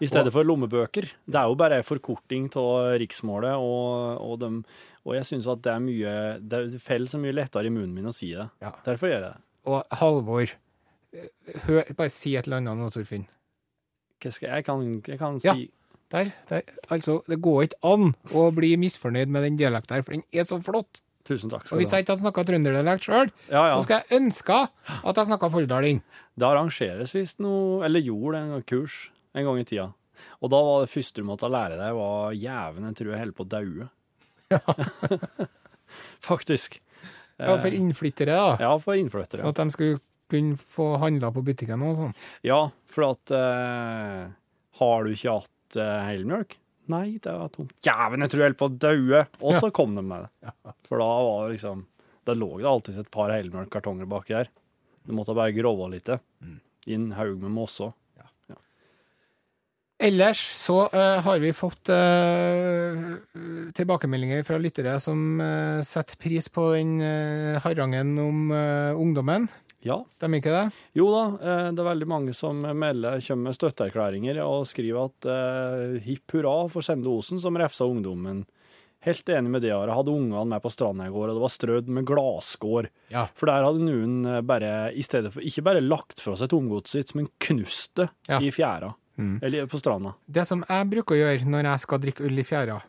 [SPEAKER 4] I stedet for lommebøker. Det er jo bare en forkorting av riksmålet, og, og, dem- og jeg syns at det er mye Det faller så mye lettere i munnen min å si det.
[SPEAKER 3] Ja.
[SPEAKER 4] Derfor gjør jeg det.
[SPEAKER 3] Og Halvor, hør, bare si et eller annet nå, Torfinn.
[SPEAKER 4] Hva skal jeg, jeg kan, jeg kan
[SPEAKER 3] Ja.
[SPEAKER 4] si
[SPEAKER 3] Der, der. Altså, det går ikke an å bli misfornøyd med den dialekten her, for den er så flott.
[SPEAKER 4] Tusen takk
[SPEAKER 3] Og
[SPEAKER 4] skal
[SPEAKER 3] hvis
[SPEAKER 4] du ha.
[SPEAKER 3] jeg ikke hadde snakka trønderdialekt sjøl,
[SPEAKER 4] Ja, ja.
[SPEAKER 3] så skulle jeg ønske at jeg snakka foldaling.
[SPEAKER 4] Det arrangeres visst noe, eller gjorde en kurs en gang i tida. Og da var det første du måtte lære deg, var jæven, jeg tror jeg holder på å daue. Faktisk.
[SPEAKER 3] Ja, for innflyttere, da.
[SPEAKER 4] Ja, for innflyttere.
[SPEAKER 3] Så at de skulle kunne få handla på butikken og sånn.
[SPEAKER 4] Ja, for at eh, Har du ikke hatt eh, helmjølk? Nei, det var tomt. Jæven, jeg tror jeg holder på å daue! Og så kom de med det. For da var det liksom Det lå det alltid et par helmjølkkartonger baki der. Du måtte bare grove litt. I en haug med mosser.
[SPEAKER 3] Ellers så uh, har vi fått uh, tilbakemeldinger fra lyttere som uh, setter pris på den uh, harangen om ungdommen.
[SPEAKER 4] Ja.
[SPEAKER 3] Stemmer ikke det?
[SPEAKER 4] Jo da, det er veldig mange som melder, kommer med støtteerklæringer og skriver at hipp hurra for Sende Osen som refsa ungdommen. Helt enig med det, Are. Hadde ungene med på stranda i går, og det var strødd med glasskår.
[SPEAKER 3] Ja.
[SPEAKER 4] For der hadde noen bare, i stedet for, ikke bare lagt fra seg tomgodset sitt, men knust det
[SPEAKER 3] Ja.
[SPEAKER 4] i fjæra.
[SPEAKER 3] Mm.
[SPEAKER 4] Eller på stranda.
[SPEAKER 3] Det som jeg bruker å gjøre når jeg skal drikke øl i fjæra,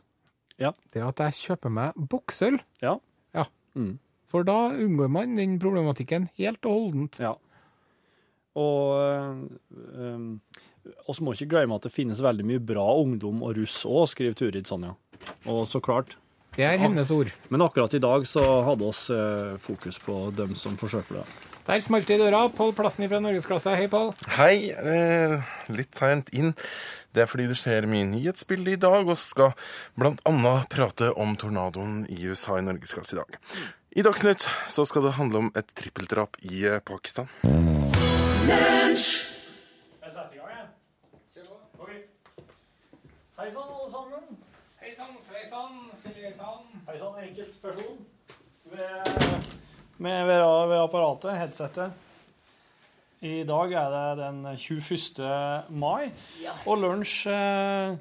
[SPEAKER 4] Ja.
[SPEAKER 3] det er at jeg kjøper meg boksøl.
[SPEAKER 4] Ja.
[SPEAKER 3] Ja.
[SPEAKER 4] Mm.
[SPEAKER 3] For da unngår man den problematikken helt og holdent.
[SPEAKER 4] Ja. Og um, oss må ikke glemme at det finnes veldig mye bra ungdom og russ òg, skriver Turid Sonja. Og så klart.
[SPEAKER 3] Det er hennes ord.
[SPEAKER 4] Men akkurat i dag så hadde oss eh, fokus på dem som forsøker det.
[SPEAKER 3] Der smalt det i døra. Pål Plassen fra Norgesklasse. Hei, Pål.
[SPEAKER 7] Hei, eh, litt seint inn. Det er fordi det skjer mye nyhetsbilde i dag, og skal annet prate om tornadoen i USA i Norgesklasse i dag. I Dagsnytt så skal det handle om et trippeldrap i eh, Pakistan.
[SPEAKER 4] Jeg setter i gang, jeg. Hei sann, alle sammen.
[SPEAKER 3] Hei sann, sveisann, filesann.
[SPEAKER 4] Hei sann, enkeltperson. Ved, med, ved, ved apparatet, headsetet. I dag er det den 21. mai, og Lunsj eh,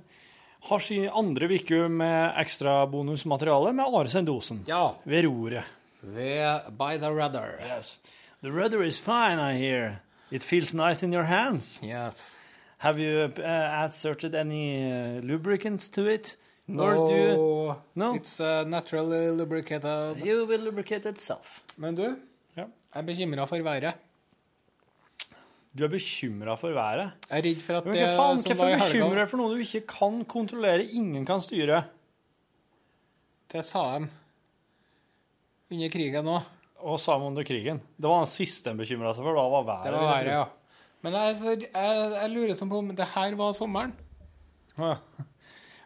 [SPEAKER 4] har sin andre uke med ekstra bonusmateriale med Are Sendosen
[SPEAKER 3] Ja.
[SPEAKER 4] ved roret.
[SPEAKER 3] Ved By the Rudder.
[SPEAKER 4] Yes. The rudder is fine, I hear. It feels nice in your hands.
[SPEAKER 3] Yes.
[SPEAKER 4] Have you uh, inserted any uh, lubricants to it?
[SPEAKER 3] No,
[SPEAKER 4] du. No.
[SPEAKER 3] it's naturally lubricated.
[SPEAKER 4] You will lubricate itself.
[SPEAKER 3] Men du,
[SPEAKER 4] Ja.
[SPEAKER 3] jeg er bekymra for været.
[SPEAKER 4] Du er bekymra for været.
[SPEAKER 3] Jeg er redd for at
[SPEAKER 4] Men
[SPEAKER 3] det
[SPEAKER 4] hva faen,
[SPEAKER 3] som var
[SPEAKER 4] hvorfor
[SPEAKER 3] i
[SPEAKER 4] bekymre deg for noe du ikke kan kontrollere, ingen kan styre?
[SPEAKER 3] Det sa de under krigen òg.
[SPEAKER 4] Og sammen under krigen. Det var den siste de bekymra seg for, da var været.
[SPEAKER 3] Det var været, ja. Men jeg, jeg, jeg lurer sånn på om det her var sommeren.
[SPEAKER 4] ja.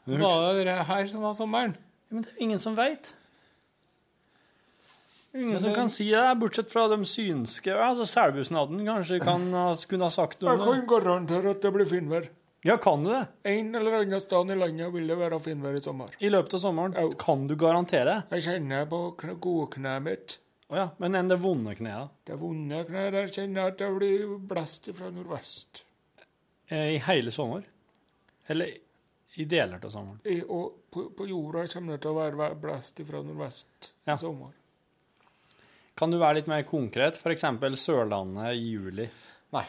[SPEAKER 3] Var det her som var sommeren?
[SPEAKER 4] men det er ingen som veit. Ingen som kan si det, bortsett fra de synske. Altså Selbusnaden kanskje kan ha, kunne ha sagt noe.
[SPEAKER 6] Jeg kan garantere at det blir finvær.
[SPEAKER 4] Ja, kan du det?
[SPEAKER 6] En eller annen sted i landet vil det være finvær i sommer.
[SPEAKER 4] I løpet av sommeren?
[SPEAKER 6] Ja.
[SPEAKER 4] Kan du garantere?
[SPEAKER 6] Jeg kjenner på kn- godkneet mitt.
[SPEAKER 4] Å ja. Men enn det vonde kneet?
[SPEAKER 6] Det vonde kneet der kjenner jeg at det blir blest fra nordvest.
[SPEAKER 4] Eh, I hele sommer? Eller i deler av sommeren?
[SPEAKER 6] I, og på, på jorda kommer det til å være væ- blest fra nordvest
[SPEAKER 4] Ja.
[SPEAKER 6] i sommer.
[SPEAKER 4] Kan du være litt mer konkret? F.eks. Sørlandet i juli?
[SPEAKER 3] Nei.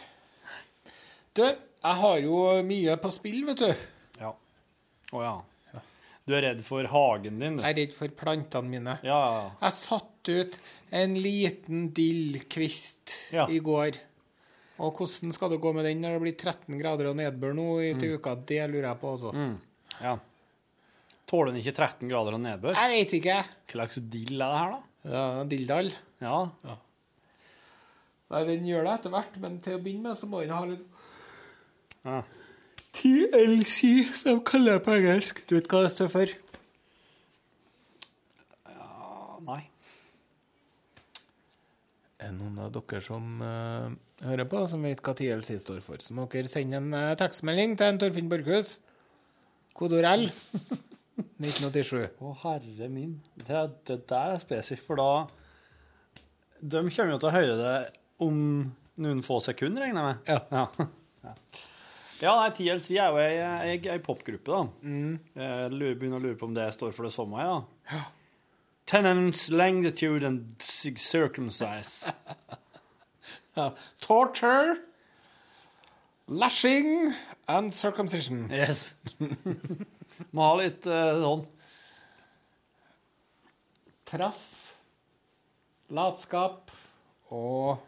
[SPEAKER 3] Du, jeg har jo mye på spill, vet du.
[SPEAKER 4] Ja. Å ja. Du er redd for hagen din, du?
[SPEAKER 3] Jeg er redd for plantene mine.
[SPEAKER 4] Ja, ja, ja.
[SPEAKER 3] Jeg satte ut en liten dillkvist
[SPEAKER 4] Ja.
[SPEAKER 3] i går. Og hvordan skal det gå med den når det blir 13 grader og nedbør nå i mm. uka? Det lurer jeg på også.
[SPEAKER 4] Mm. ja. Tåler den ikke 13 grader og nedbør?
[SPEAKER 3] Jeg vet ikke.
[SPEAKER 4] Hva slags dill er det her, da?
[SPEAKER 3] Ja, Dilldall.
[SPEAKER 4] Ja.
[SPEAKER 3] Nei, den gjør det etter hvert, men til å begynne med så må den ha litt
[SPEAKER 4] ja.
[SPEAKER 3] TLC, som de kaller det på engelsk. Du vet hva det står for?
[SPEAKER 4] Ja Nei.
[SPEAKER 3] Er det noen av dere som eh, hører på, som vet hva TLC står for? Så må dere sende en eh, tekstmelding til en Torfinn Borchhus. Kodord L. 1987.
[SPEAKER 4] Å, herre min. Det, det der er spesifikt, for da De kommer jo til å høre det om noen få sekunder, regner jeg med.
[SPEAKER 3] Ja.
[SPEAKER 4] Ja, ja. ja nei, TLC er jo ei, ei, ei popgruppe, da. Jeg lurer, begynner å lure på om det står for det samme, ja. Tenants, longitude and circumcise.
[SPEAKER 3] Ja. Torture, lashing and circumcision.
[SPEAKER 4] Yes. Må ha litt eh, sånn.
[SPEAKER 3] trass, latskap og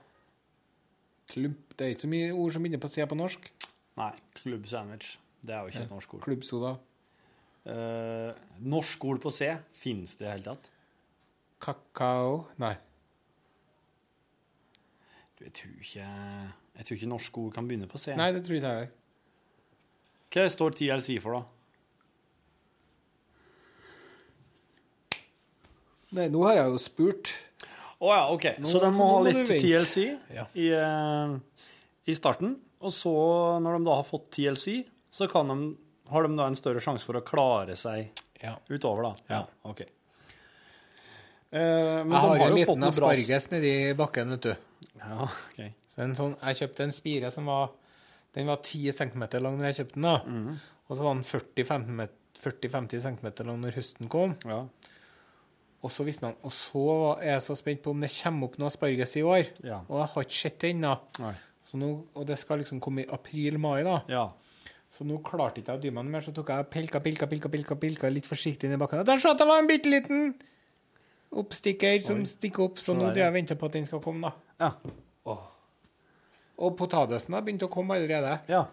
[SPEAKER 3] klubb. Det er ikke så mye ord som begynner på C på norsk.
[SPEAKER 4] Nei, klubbsandwich. Det er jo ikke et norsk ord.
[SPEAKER 3] Klubbsoda.
[SPEAKER 4] Uh, norsk ord på C finnes det i det hele tatt?
[SPEAKER 3] Kakao Nei.
[SPEAKER 4] Jeg tror ikke Jeg tror ikke norske ord kan begynne på C.
[SPEAKER 3] Nei, det tror ikke jeg heller.
[SPEAKER 4] Hva står TLC for, da?
[SPEAKER 3] Nei, nå har jeg jo spurt.
[SPEAKER 4] Å ja, OK.
[SPEAKER 3] Nå-
[SPEAKER 4] så de må ha litt. TLC
[SPEAKER 3] Ja.
[SPEAKER 4] i, eh, i starten. Og så, når de da har fått TLC, så kan de, har de da en større sjanse for å klare seg
[SPEAKER 3] Ja.
[SPEAKER 4] utover, da.
[SPEAKER 3] Ja.
[SPEAKER 4] OK. Eh, men
[SPEAKER 3] Jeg har en
[SPEAKER 4] jo fått
[SPEAKER 3] liten asparges nedi bakken, vet du.
[SPEAKER 4] Ja, OK.
[SPEAKER 3] Så en sånn, jeg kjøpte en spire som var Den var 10 cm lang når jeg kjøpte den. da.
[SPEAKER 4] Mm.
[SPEAKER 3] Og så var den 40-50 cm lang når høsten kom.
[SPEAKER 4] Ja.
[SPEAKER 3] Og så visste han, og så er jeg så spent på om det kommer opp noe asparges i år.
[SPEAKER 4] Ja.
[SPEAKER 3] Og jeg har ikke sett det ennå. Og det skal liksom komme i april-mai, da.
[SPEAKER 4] Ja.
[SPEAKER 3] Så nå klarte ikke jeg å dy meg noe mer, så tok jeg pilka, pilka, pilka, pilka, pilka litt forsiktig inn i bakken. Der så at det var en bitte liten oppstikker som stikker opp, så nå driver jeg og venter på at den skal komme, da.
[SPEAKER 4] Ja.
[SPEAKER 3] Og potetesen har begynt å komme allerede.
[SPEAKER 4] ja.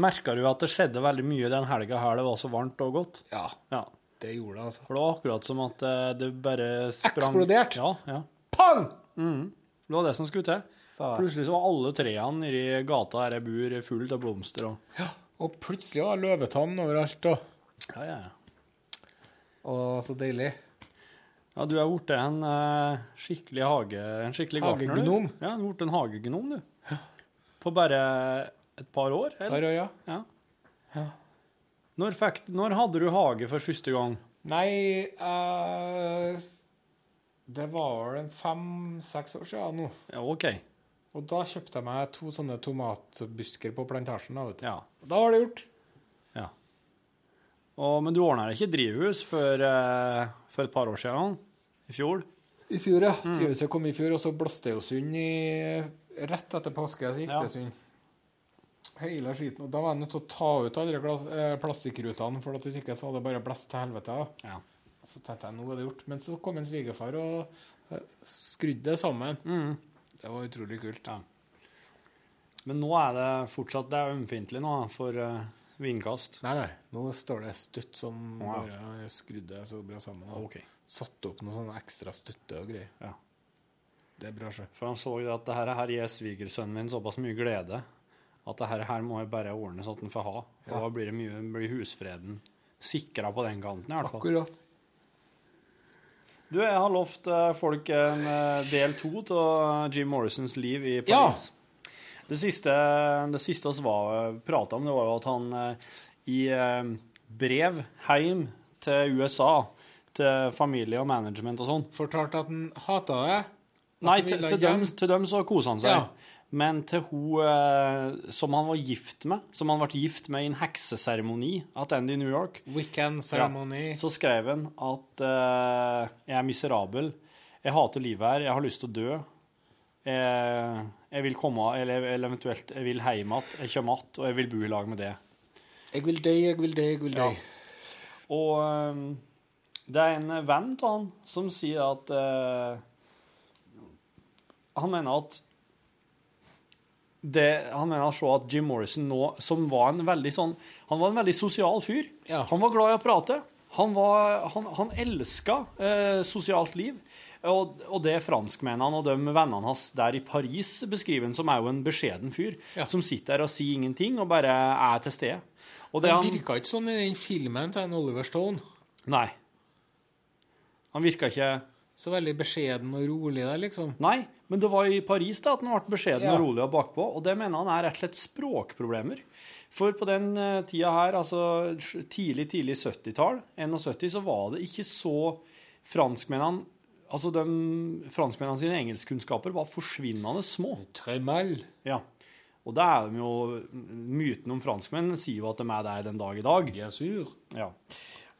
[SPEAKER 4] Merka du at det skjedde veldig mye den helga her det var så varmt og godt?
[SPEAKER 3] Ja,
[SPEAKER 4] Ja.
[SPEAKER 3] det gjorde det, altså.
[SPEAKER 4] For det var akkurat som at eh, det bare sprang
[SPEAKER 3] Eksplodert.
[SPEAKER 4] Ja, ja.
[SPEAKER 3] Pang!
[SPEAKER 4] Det var det som skulle til.
[SPEAKER 3] Sa jeg.
[SPEAKER 4] Plutselig så var alle trærne nedi gata her jeg bor, fullt av blomster og
[SPEAKER 3] Og plutselig var det løvetann overalt, og,
[SPEAKER 4] Ja, ja, ja.
[SPEAKER 3] og så deilig.
[SPEAKER 4] Ja, du er blitt en uh, skikkelig hage... En skikkelig gartner, du.
[SPEAKER 3] Hagegnom.
[SPEAKER 4] Ja, du er blitt en hagegnom, du. På bare et par år, eller?
[SPEAKER 3] Par år, ja.
[SPEAKER 4] Ja.
[SPEAKER 3] Ja.
[SPEAKER 4] Når, fikk, når hadde du hage for første gang?
[SPEAKER 3] Nei uh, Det var vel fem-seks år siden nå.
[SPEAKER 4] Ja, OK.
[SPEAKER 3] Og da kjøpte jeg meg to sånne tomatbusker på plantasjen. da, vet du.
[SPEAKER 4] Ja.
[SPEAKER 3] Da var det gjort.
[SPEAKER 4] ja. Og, men du ordna ikke drivhus før, eh, for et par år siden? I fjor?
[SPEAKER 3] I fjor, ja.
[SPEAKER 4] Mm.
[SPEAKER 3] jeg kom i fjor, og så blåste jo sund Rett etter påske så gikk
[SPEAKER 4] Ja.
[SPEAKER 3] det sund. Hele skiten. Og da var jeg nødt til å ta ut alle de eh, plastikkrutene, for at hvis ikke så hadde det bare blåst til helvete.
[SPEAKER 4] Ja.
[SPEAKER 3] Så tenkte jeg, nå er det gjort. Men så kom en svigerfar og eh, skrudde det sammen.
[SPEAKER 4] Mm.
[SPEAKER 3] Det var utrolig kult.
[SPEAKER 4] Ja. Men nå er det fortsatt det er ømfintlig nå for eh, vindkast.
[SPEAKER 3] Nei, nei. Nå står det støtt som
[SPEAKER 4] Wow.
[SPEAKER 3] bare skrudde så bra sammen. Og
[SPEAKER 4] OK.
[SPEAKER 3] satte opp noe sånn ekstra støtte og greier.
[SPEAKER 4] Ja.
[SPEAKER 3] Det er bra, sjø.
[SPEAKER 4] For han så jo at det her, her gir svigersønnen min såpass mye glede at det her, her må jeg bare ordne sånn at han får ha. For
[SPEAKER 3] Ja.
[SPEAKER 4] da blir det mye, blir husfreden sikra på den kanten i hvert fall.
[SPEAKER 3] Akkurat.
[SPEAKER 4] Du, jeg har lovt eh, folk en eh, del to av Jim Morrisons liv i Paris. Det siste, det siste var prata om, det var jo at han eh, i eh, brev hjem til USA, til familie og management og sånn
[SPEAKER 3] Fortalte at han hata det. At
[SPEAKER 4] Nei, til, til, dem, til dem så kosa han seg.
[SPEAKER 3] Ja.
[SPEAKER 4] Men til hun eh, som han var gift med, som han ble gift med i en hekseseremoni tilbake i New York,
[SPEAKER 3] Weekend ceremony.
[SPEAKER 4] så skrev han at eh, jeg er miserabel, jeg hater livet her, jeg har lyst til å dø. Jeg, jeg vil komme, eller, eller eventuelt jeg vil hjem igjen, jeg kommer igjen, og jeg vil bo i lag med det.
[SPEAKER 3] Jeg vil dø, jeg vil dø, jeg vil dø.
[SPEAKER 4] Ja. Og eh, det er en venn av han som sier at uh, Han mener at det, han mener å se at Jim Morrison nå, som var en veldig sånn Han var en veldig sosial fyr.
[SPEAKER 3] Ja.
[SPEAKER 4] Han var glad i å prate. Han, var, han, han elska eh, sosialt liv. Og, og det franskmennene og de vennene hans der i Paris beskriver han som er jo en beskjeden fyr.
[SPEAKER 3] Ja.
[SPEAKER 4] Som sitter der og sier ingenting og bare er til stede. Og det
[SPEAKER 3] Han virka ikke sånn i den filmen til en Oliver Stone.
[SPEAKER 4] Nei. Han virka ikke
[SPEAKER 3] Så veldig beskjeden og rolig der, liksom.
[SPEAKER 4] Nei, men det var i Paris da at han ble beskjeden
[SPEAKER 3] Ja.
[SPEAKER 4] og rolig og bakpå, og det mener han er rett og slett språkproblemer. For på den eh, tida her, altså tidlig, tidlig 70-tall, 71, så var det ikke så Franskmennene Altså, de, franskmennene sine engelskkunnskaper var forsvinnende små.
[SPEAKER 3] Tremel.
[SPEAKER 4] Ja. Og det er de jo Myten om franskmenn sier jo at de er der den dag i dag.
[SPEAKER 3] Bien sûr.
[SPEAKER 4] Ja.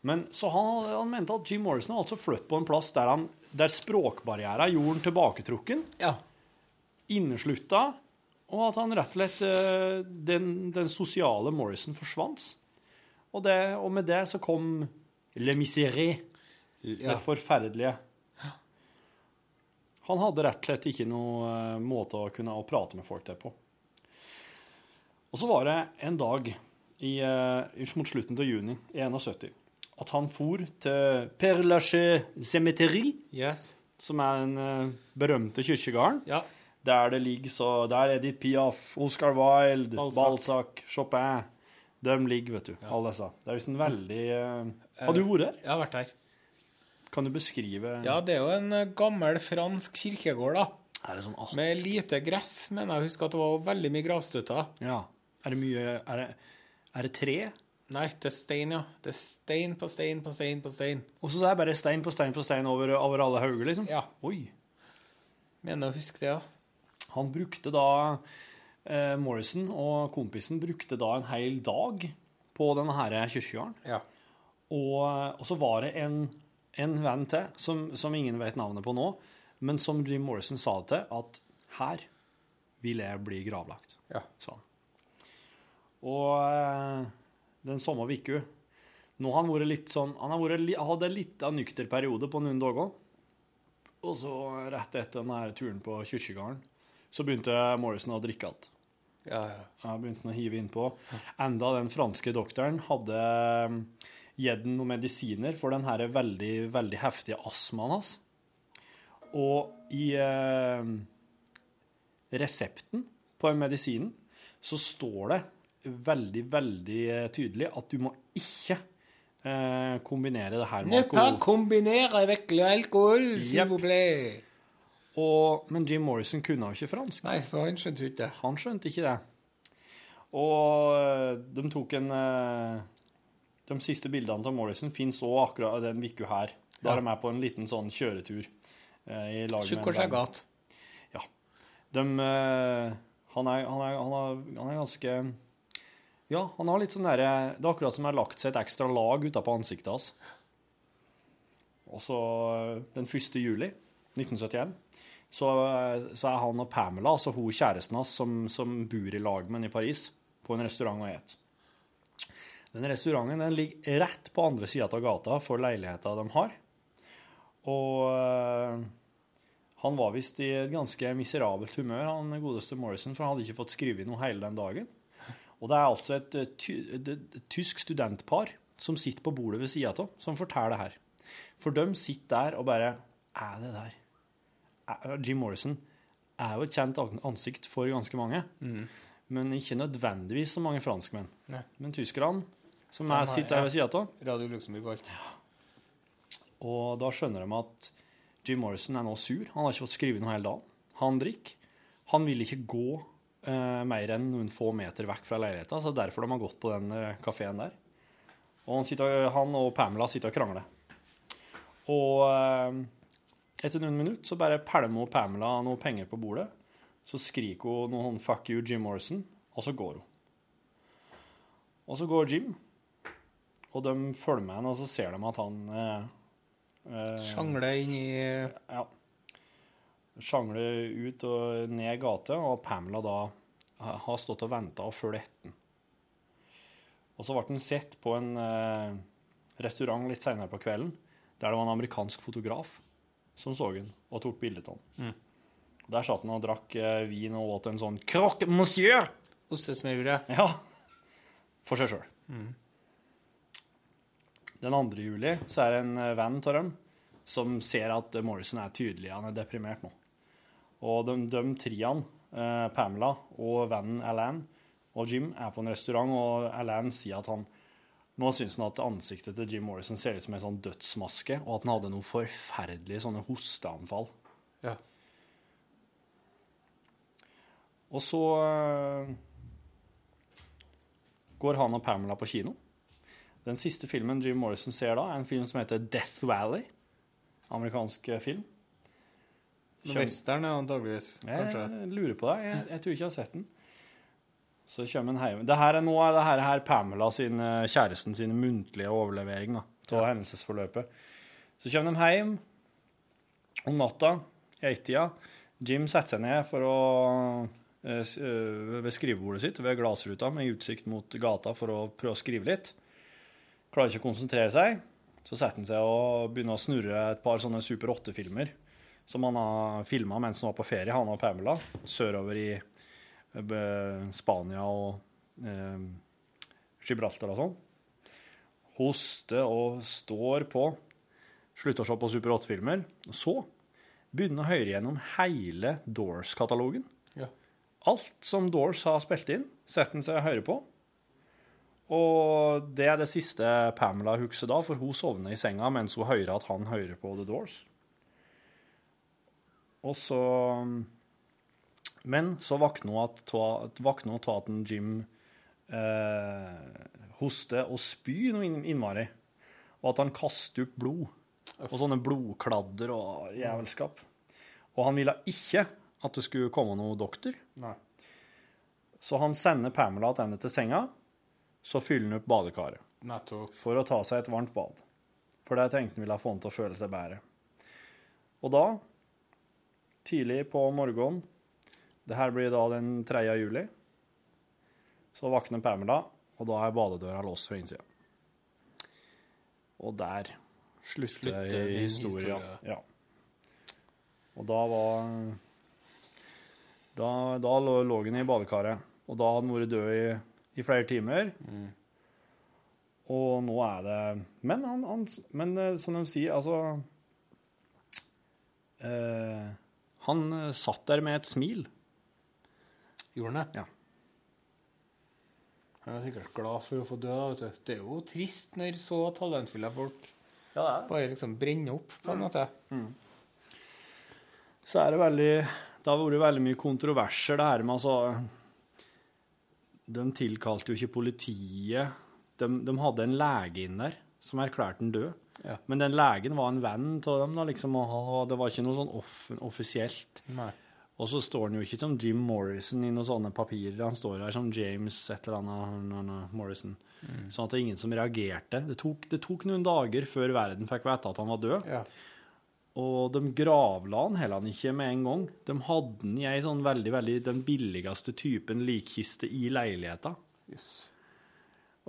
[SPEAKER 4] Men så han, han mente at Jim Morrison hadde altså flyttet på en plass der, han, der språkbarrieren gjorde han tilbaketrukken,
[SPEAKER 3] Ja.
[SPEAKER 4] inneslutta, og at han rett og slett eh, den, den sosiale Morrison forsvant. Og, det, og med det så kom Le Miseré.
[SPEAKER 3] Ja.
[SPEAKER 4] Det forferdelige. Han hadde rett og slett ikke noen eh, måte å kunne å prate med folk der på. Og så var det en dag i, eh, mot slutten av juni i 71 at han for til Père Lachaise Cemetery,
[SPEAKER 3] Yes.
[SPEAKER 4] som er den eh, berømte kirkegården.
[SPEAKER 3] Ja.
[SPEAKER 4] Der det ligger så Der er Edith Piaf, Oscar Wilde,
[SPEAKER 3] Balzac.
[SPEAKER 4] Balzac, Chopin. De ligger, vet du. Alle disse. Det er visst en veldig Har du vært der?
[SPEAKER 3] Jeg har vært der.
[SPEAKER 4] Kan du beskrive
[SPEAKER 3] Ja, det er jo en eh, gammel fransk kirkegård, da.
[SPEAKER 4] Er det sånn alt?
[SPEAKER 3] Med lite gress, mener jeg å huske at det var veldig mye gravstøtter.
[SPEAKER 4] Ja. Er det mye Er det, er det tre?
[SPEAKER 3] Nei, det er stein, ja. Det er stein på stein på stein på stein.
[SPEAKER 4] Og så det er bare stein på stein på stein over, over alle hauger, liksom?
[SPEAKER 3] Ja.
[SPEAKER 4] Oi.
[SPEAKER 3] Mener å huske det, ja.
[SPEAKER 4] Han brukte da eh, Morrison og kompisen brukte da en hel dag på denne kirkegården.
[SPEAKER 3] Ja.
[SPEAKER 4] Og, og så var det en, en venn til, som, som ingen vet navnet på nå, men som Jim Morrison sa det til, at her vil jeg bli gravlagt,
[SPEAKER 3] Ja.
[SPEAKER 4] sa han. Og eh, den samme uka Nå har han vært litt sånn Han har vært, hadde en liten nykter periode på noen dager. Og så, rett etter denne turen på kirkegården, så begynte Morrison å drikke igjen.
[SPEAKER 3] Ja, ja.
[SPEAKER 4] Jeg begynte å hive innpå. Enda den franske doktoren hadde gitt ham noen medisiner for den her veldig, veldig heftige astmaen hans. Og i eh, resepten på medisinen så står det veldig, veldig tydelig at du må ikke eh, kombinere det her med
[SPEAKER 3] Ne pas
[SPEAKER 4] alkohol.
[SPEAKER 3] kombinere vekk alkohol, s'il vous plaît.
[SPEAKER 4] Og, men Jim Morrison kunne jo ikke fransk.
[SPEAKER 3] Nei, så han skjønte ikke det.
[SPEAKER 4] Han skjønte ikke det. Og eh, de tok en eh, De siste bildene av Morrison fins òg akkurat den uka her. Da
[SPEAKER 3] Ja.
[SPEAKER 4] er de med på en liten sånn kjøretur. eh,
[SPEAKER 3] Tjukk og
[SPEAKER 4] en
[SPEAKER 3] Ja.
[SPEAKER 4] De, eh, han, er, han, er, han, er, han er ganske Ja, han har litt sånn derre Det er akkurat som det har lagt seg et ekstra lag utapå ansiktet hans. Og så eh, den 1. juli 1971 så, eh, så er han og Pamela, altså hun kjæresten hans som, som bor i lag med ham i Paris, på en restaurant og et. Den restauranten den ligger rett på andre sida av gata for leiligheta de har. Og eh, han var visst i et ganske miserabelt humør, han godeste Morrison, for han hadde ikke fått skrevet noe hele den dagen. Og det er altså et, eh, et, et, et tysk studentpar som sitter på bordet ved sida av, som forteller det her. For de sitter der og bare Er det der? Er, Jim Morrison er jo et kjent ansikt for ganske mange, men ikke nødvendigvis så mange franskmenn.
[SPEAKER 3] Nei.
[SPEAKER 4] Men tyskerne, som er, sitter her ved sida av,
[SPEAKER 3] Radio Luxembourg og alt.
[SPEAKER 4] og da skjønner de at Jim Morrison er nå sur. Han har ikke fått skrevet noe hele dagen. Han drikker. Han vil ikke gå eh, mer enn noen få meter vekk fra leiligheta, så derfor de har gått på den eh, kafeen der. Og han, sitter, han og Pamela sitter og krangler. Og eh, etter noen minutter så bare pælmer Pamela noe penger på bordet. Så skriker hun noe sånn 'fuck you, Jim Morrison', og så går hun. Og så går Jim, og de følger med henne, og så ser de at han eh, eh,
[SPEAKER 3] Sjangler inn i
[SPEAKER 4] ja. Sjangler ut og ned gata, og Pamela da har stått og venta og fulgt etter. Og så ble den sett på en eh, restaurant litt senere på kvelden, der det var en amerikansk fotograf som så den og tok bilde av den. Der satt han og drakk eh, vin og åt en sånn croque monsieur
[SPEAKER 3] ostesmørbrød.
[SPEAKER 4] ja, for seg sjøl. Den 2. juli så er det en eh, venn av dem som ser at Morrison er tydelig, han er deprimert nå. Og de, de triene, eh, Pamela og vennen Alan og Jim, er på en restaurant, og Alan sier at han nå syns han at ansiktet til Jim Morrison ser ut som en sånn dødsmaske, og at han hadde noen forferdelige sånne hosteanfall.
[SPEAKER 3] Ja.
[SPEAKER 4] Og så eh, går han og Pamela på kino. Den siste filmen Jim Morrison ser da, er en film som heter Death Valley. Amerikansk eh, film.
[SPEAKER 3] Western er antageligvis, kanskje.
[SPEAKER 4] Jeg lurer på det. Jeg, jeg tror ikke jeg har sett den. Så kommer en hjem. Det her er nå er det her, her Pamela sin, eh, kjæresten sin muntlige overlevering da, av hendelsesforløpet. Så kommer de hjem om natta, i ett-tida. Jim setter seg ned for å eh, ved skrivebordet sitt ved glassruta med utsikt mot gata for å prøve å skrive litt. Klarer ikke å konsentrere seg. så setter han seg og begynner å snurre et par sånne Super 8-filmer som han har filma mens han var på ferie, han og Pamela, sørover i eh, Spania og eh, Gibraltar og sånn. Hoster og står på. Slutter å se på Super 8-filmer. Og så begynner å høre gjennom hele Doors-katalogen.
[SPEAKER 3] Ja.
[SPEAKER 4] Alt som Doors har spilt inn, setter han seg og hører på. Og det er det siste Pamela husker da, for hun sovner i senga mens hun hører at han hører på The Doors. Og så Men så våkner hun av at Jim eh, hoster og spyr noe innmari. Og at han kaster opp blod. Og sånne blodkladder og jævelskap. Og han ville ikke at det skulle komme noen doktor.
[SPEAKER 3] Nei.
[SPEAKER 4] Så han sender Pamela tilbake til senga, så fyller han opp badekaret
[SPEAKER 3] Nettopp.
[SPEAKER 4] for å ta seg et varmt bad. For det tenkte han ville få han til å føle seg bedre. Og da, tidlig på morgenen, det her blir da den 3. juli, så våkner Pamela, og da er badedøra låst fra innsida. Og der slutter,
[SPEAKER 3] Slutter din
[SPEAKER 4] historia. Ja. Og da var Da, da lå han i badekaret, og da hadde han vært død i, i flere timer. Og nå er det Men, han, han, men eh, som de sier, altså eh, Han eh, satt der med et smil.
[SPEAKER 3] Gjorde han det?
[SPEAKER 4] Ja.
[SPEAKER 3] Han er sikkert glad for å få dø. Vet du. Det er jo trist når så talentfulle folk
[SPEAKER 4] Ja, det er
[SPEAKER 3] bare liksom brenner opp, på en måte.
[SPEAKER 4] så er det veldig Det har vært veldig mye kontroverser, det her med altså De tilkalte jo ikke politiet. De, de hadde en lege inn der som erklærte den død.
[SPEAKER 3] Ja.
[SPEAKER 4] Men den legen var en venn av dem, da, liksom, og det var ikke noe sånn off offisielt.
[SPEAKER 3] Nei.
[SPEAKER 4] Og så står han jo ikke som Jim Morrison i noen sånne papirer. Han står her som James et eller annet, han- han- Morrison. Sånn at det er ingen som reagerte. Det tok, det tok noen dager før verden fikk vite at han var død.
[SPEAKER 3] Ja.
[SPEAKER 4] Og de gravla han heller ikke med en gang. De hadde han i ei sånn veldig, veldig den billigste typen likkiste i leiligheta.
[SPEAKER 3] Yes.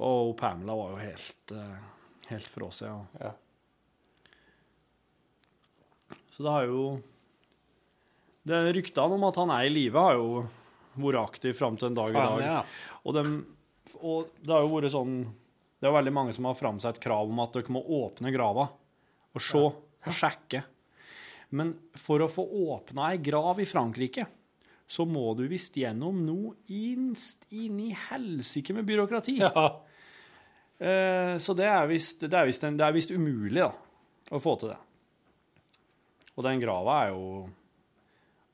[SPEAKER 4] Og Pamela var jo helt, eh, helt fra seg. Ja.
[SPEAKER 3] Ja.
[SPEAKER 4] Så det har jo det Ryktene om at han er i live, har jo vært aktiv fram til en dag i dag.
[SPEAKER 3] ja.
[SPEAKER 4] Og, de, og det har jo vært sånn Det er veldig mange som har framsatt krav om at dere må åpne grava og se og sjekke. Men for å få åpna ei grav i Frankrike, så må du visst gjennom noe inst inn i helsike med byråkrati.
[SPEAKER 3] Ja.
[SPEAKER 4] Eh, så det er visst umulig da, å få til det. Og den grava er jo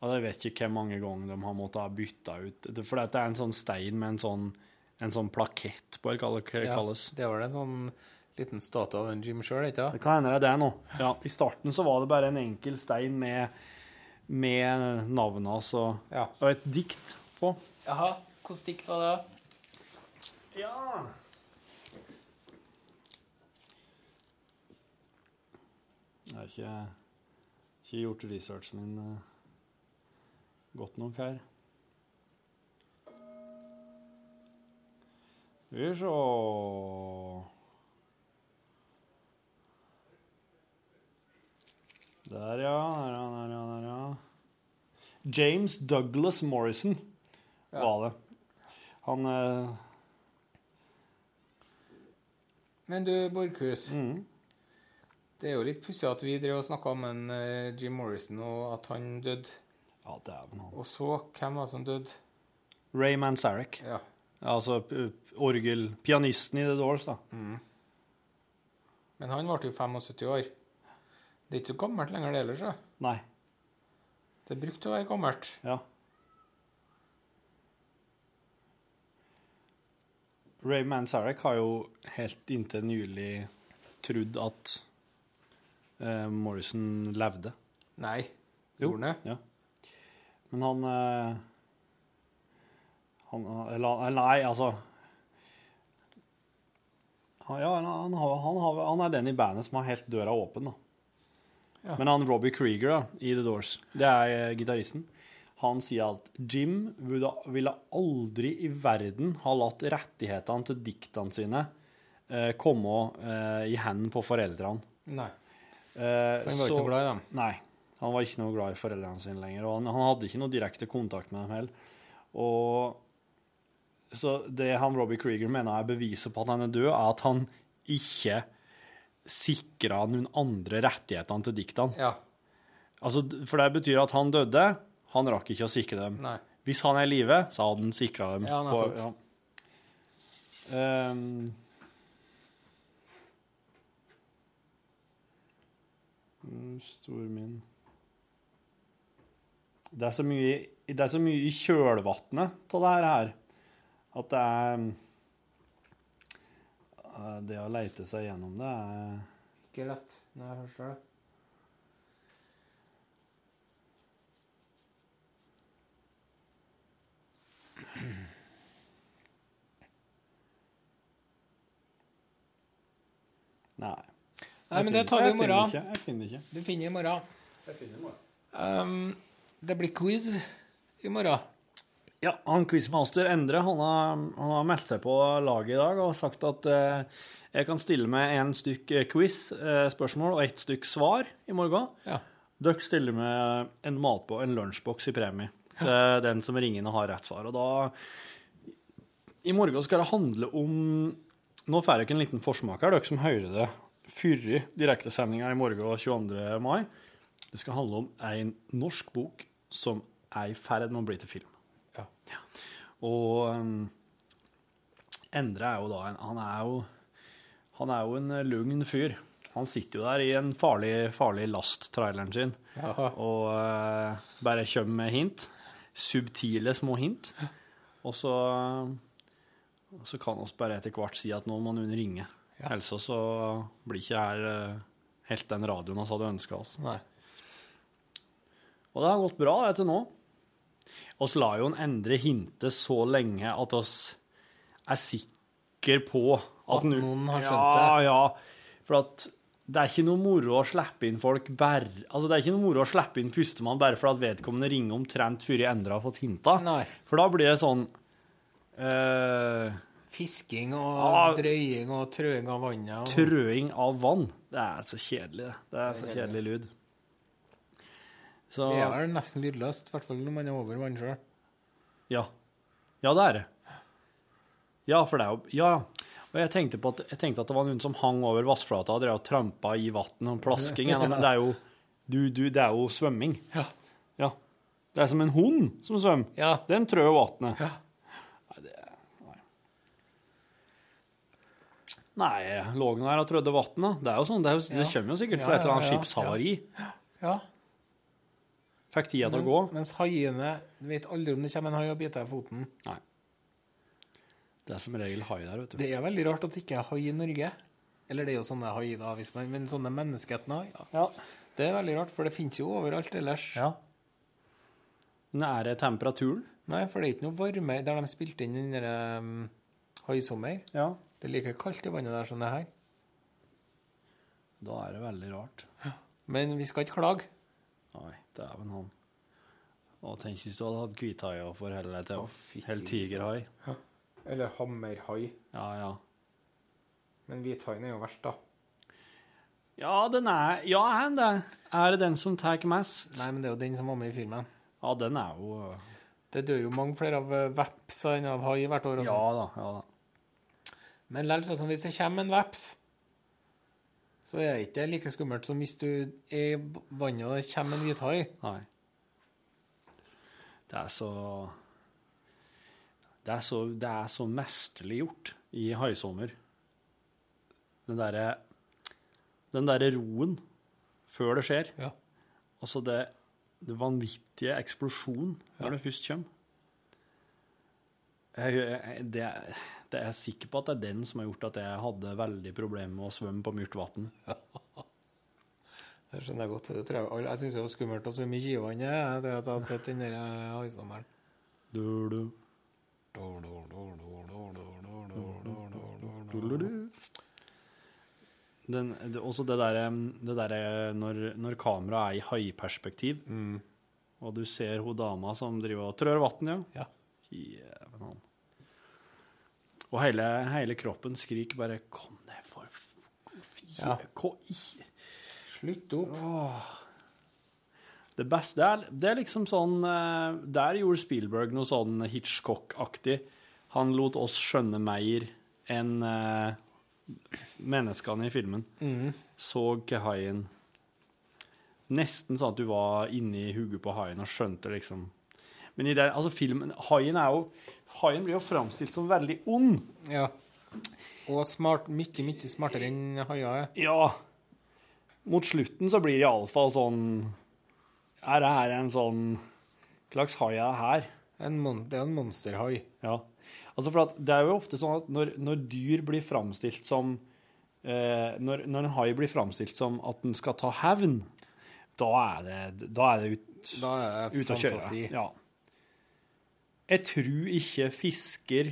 [SPEAKER 4] Jeg vet ikke hvor mange ganger de har måttet ha bytta ut For det er en sånn stein med en sånn, en sånn plakett på, eller hva det kalles. Ja.
[SPEAKER 3] Det var det en sånn liten statue av en Jim sjøl, ikke
[SPEAKER 4] Det kan hende det er det nå. Ja, I starten så var det bare en enkel stein med, med navnet hans og,
[SPEAKER 3] Ja.
[SPEAKER 4] og et dikt på.
[SPEAKER 3] Jaha, hvordan dikt var det?
[SPEAKER 4] Ja. Jeg har ikke, ikke gjort researchen min eh, godt nok her. Skal vi se Der, ja. Der, ja, der, ja, der, ja. James Douglas Morrison var det. Han eh,
[SPEAKER 3] Men du, Borchhus.
[SPEAKER 4] mm.
[SPEAKER 3] Det er jo litt pussig at vi drev og snakka om en eh, Jim Morrison og at han døde.
[SPEAKER 4] Ja, dæven.
[SPEAKER 3] Og så, hvem var det som døde?
[SPEAKER 4] Ray Manzarek.
[SPEAKER 3] Ja.
[SPEAKER 4] Altså orgelpianisten i The Doors, da.
[SPEAKER 3] Men han ble jo 75 år. Det er ikke så gammelt lenger, det ellers. så.
[SPEAKER 4] Nei.
[SPEAKER 3] Det brukte å være gammelt.
[SPEAKER 4] Ja. Ray Manzarek har jo helt inntil nylig trodd at eh, Morrison levde.
[SPEAKER 3] Nei.
[SPEAKER 4] Jo.
[SPEAKER 3] Gjorde han det?
[SPEAKER 4] Ja. Men han eh, Han Eller nei, altså han, Ja, han, han, han, han er den i bandet som har helt døra åpen, da.
[SPEAKER 3] Ja.
[SPEAKER 4] Men han Robbie Krieger da, i The Doors, det er eh, gitaristen, han sier at Jim ville, ville aldri i verden ha latt rettighetene til diktene sine eh, komme eh, i hendene på foreldrene.
[SPEAKER 3] Nei.
[SPEAKER 4] Eh,
[SPEAKER 3] han var ikke noe glad i dem.
[SPEAKER 4] Nei. Han var ikke noe glad i foreldrene sine lenger, og han, han hadde ikke noe direkte kontakt med dem heller. Og så det han Robbie Krieger mener er beviset på at han er død, er at han ikke sikra noen andre rettighetene til diktene.
[SPEAKER 3] Ja.
[SPEAKER 4] Altså, for det betyr at han døde, han rakk ikke å sikre dem.
[SPEAKER 3] Nei.
[SPEAKER 4] Hvis han er i live, så hadde han sikra dem.
[SPEAKER 3] Ja,
[SPEAKER 4] på, ja. Um, Mm, Stormin Det er så mye, det er så mye i kjølvannet av det her at det er Det å leite seg gjennom det er
[SPEAKER 3] Ikke lett. Nei, jeg forstår det.
[SPEAKER 4] Nei.
[SPEAKER 3] Nei, men det tar vi i
[SPEAKER 4] finner
[SPEAKER 3] morgen.
[SPEAKER 4] ikke, Jeg finner ikke.
[SPEAKER 3] Du finner i morgen. Um, det blir quiz i morgen.
[SPEAKER 4] Ja, han quizmaster Endre han har, han har meldt seg på laget i dag og sagt at eh, jeg kan stille med en stykk eh, quiz-spørsmål og ett stykk svar i morgen.
[SPEAKER 3] Ja.
[SPEAKER 4] Dere stiller med en matbå, en lunsjboks i premie til den som ringer inn og har rett svar. Og da I morgen skal det handle om Nå får dere en liten forsmak her, dere som hører det før direktesendinga i morgen 22. mai. Det skal handle om en norsk bok som er i ferd med å bli til film.
[SPEAKER 3] Ja.
[SPEAKER 4] Og um, Endre er jo da en Han er jo, han er jo en lugn fyr. Han sitter jo der i en farlig, farlig last, traileren sin,
[SPEAKER 3] Aha.
[SPEAKER 4] og uh, bare kommer med hint. Subtile små hint. Og så, og så kan vi bare etter hvert si at nå må noen ringe. Ellers så blir ikke her eh, helt den radioen vi hadde ønska oss.
[SPEAKER 3] Nei.
[SPEAKER 4] Og det har gått bra etter nå. Oss la jo en endre hinte så lenge at oss er sikre på at,
[SPEAKER 3] At noen har skjønt det.
[SPEAKER 4] Ja, ja. for at det er ikke noe moro å slippe inn folk bare Altså, det er ikke noe moro å slippe inn førstemann bare for at vedkommende ringer omtrent før jeg Endre har fått hinta.
[SPEAKER 3] Nei.
[SPEAKER 4] For da blir det sånn eh,
[SPEAKER 3] Fisking og
[SPEAKER 4] Ja.
[SPEAKER 3] drøying og trøing av vannet. Og...
[SPEAKER 4] Trøing av vann. Det er så kjedelig, det. Det er så kjedelig lyd. Så
[SPEAKER 3] Det er vel nesten lydløst, i hvert fall når man er over vann sjøl.
[SPEAKER 4] Ja. Ja, det er det. Ja, for det er jo Ja. Og jeg tenkte, på at, jeg tenkte at det var noen som hang over vassflata og drev og trampa i vann og plasking. Men det er jo du, du, det er jo svømming.
[SPEAKER 3] Ja.
[SPEAKER 4] Ja. Det er som en hund som svømmer.
[SPEAKER 3] Ja.
[SPEAKER 4] Den trør vannet.
[SPEAKER 3] Ja.
[SPEAKER 4] Nei, det Nei. Nei, lå den her og trødde vannet? Det er jo sånn, det, er jo, det kommer jo sikkert fra et eller annet skipshavari.
[SPEAKER 3] ja.
[SPEAKER 4] Fikk tida til å gå.
[SPEAKER 3] Mens haiene Du vet aldri om det kommer en hai og biter deg i foten.
[SPEAKER 4] Nei. Det er som regel hai der, vet du.
[SPEAKER 3] Det er veldig rart at det ikke er hai i Norge. Eller det er jo sånne hai, da, hvis man, men sånne menneskeetende hai.
[SPEAKER 4] Ja.
[SPEAKER 3] Det er veldig rart, for det finnes jo overalt ellers.
[SPEAKER 4] Ja. Nære er temperaturen?
[SPEAKER 3] Nei, for det er ikke noe varme der de spilte inn den derre um, haisommer.
[SPEAKER 4] Ja.
[SPEAKER 3] Det er like kaldt i vannet der som det her.
[SPEAKER 4] Da er det veldig rart.
[SPEAKER 3] Men vi skal ikke klage.
[SPEAKER 4] Nei, dæven han. Og tenk hvis du hadde hatt hvithaier å forholde deg til.
[SPEAKER 3] Helt
[SPEAKER 4] tigerhai. tigerhai.
[SPEAKER 3] Eller hammerhai.
[SPEAKER 4] Ja, ja.
[SPEAKER 3] Men hvithaien er jo verst, da.
[SPEAKER 4] Ja, den er Ja, er det? Er det den som tar mest?
[SPEAKER 3] Nei, men det er jo den som var med i filmen.
[SPEAKER 4] Ja, den er jo
[SPEAKER 3] Det dør jo mange flere av eh, veps enn av hai hvert år.
[SPEAKER 4] Ja da. ja da.
[SPEAKER 3] Men likevel, sånn som hvis det kommer en veps, så er det ikke like skummelt som hvis du er i vannet og det kommer en hvithai.
[SPEAKER 4] Nei. Det er så Det er så, det er så mesterlig gjort i haisommer. Den derre Den derre roen før det skjer.
[SPEAKER 3] Ja.
[SPEAKER 4] Altså det, det vanvittige eksplosjonen når det først kommer. Jeg, jeg, det, det er jeg sikker på at det er den som har gjort at jeg hadde veldig problemer med å svømme på myrt vann.
[SPEAKER 3] Det skjønner jeg godt. Det tror jeg jeg syns det var skummelt å svømme i Kivannet etter at jeg hadde sett den der eh, haisommeren.
[SPEAKER 4] Den, det, også det derre der, når, når kameraet er i haiperspektiv, og du ser hun dama som driver og trør vann, ja.
[SPEAKER 3] Ja.
[SPEAKER 4] Jæven han. Og hele, hele kroppen skriker bare 'kom
[SPEAKER 3] Ja.
[SPEAKER 4] Hva i-
[SPEAKER 3] Slutt opp.
[SPEAKER 4] Det beste er, det er liksom sånn eh, Der gjorde Spielberg noe sånn Hitchcock-aktig. Han lot oss skjønne mer enn eh, menneskene i filmen. Så ikke haien Nesten sånn at du var inni hodet på haien og skjønte liksom Men i det, altså filmen Haien er jo Haien blir jo framstilt som veldig ond.
[SPEAKER 3] Ja. Og smart, mye, mye smartere enn haier er.
[SPEAKER 4] Ja. Mot slutten så blir det iallfall sånn Er det her en sånn Hva slags hai er det her?
[SPEAKER 3] En mon det er en monsterhai.
[SPEAKER 4] Ja. Altså for at det er jo ofte sånn at når, når dyr blir framstilt som eh, når, når en hai blir framstilt som at den skal ta hevn, da er det, da er det ut,
[SPEAKER 3] Da er det
[SPEAKER 4] ut å kjøre.
[SPEAKER 3] fantasi.
[SPEAKER 4] Ja. Jeg tror ikke fisker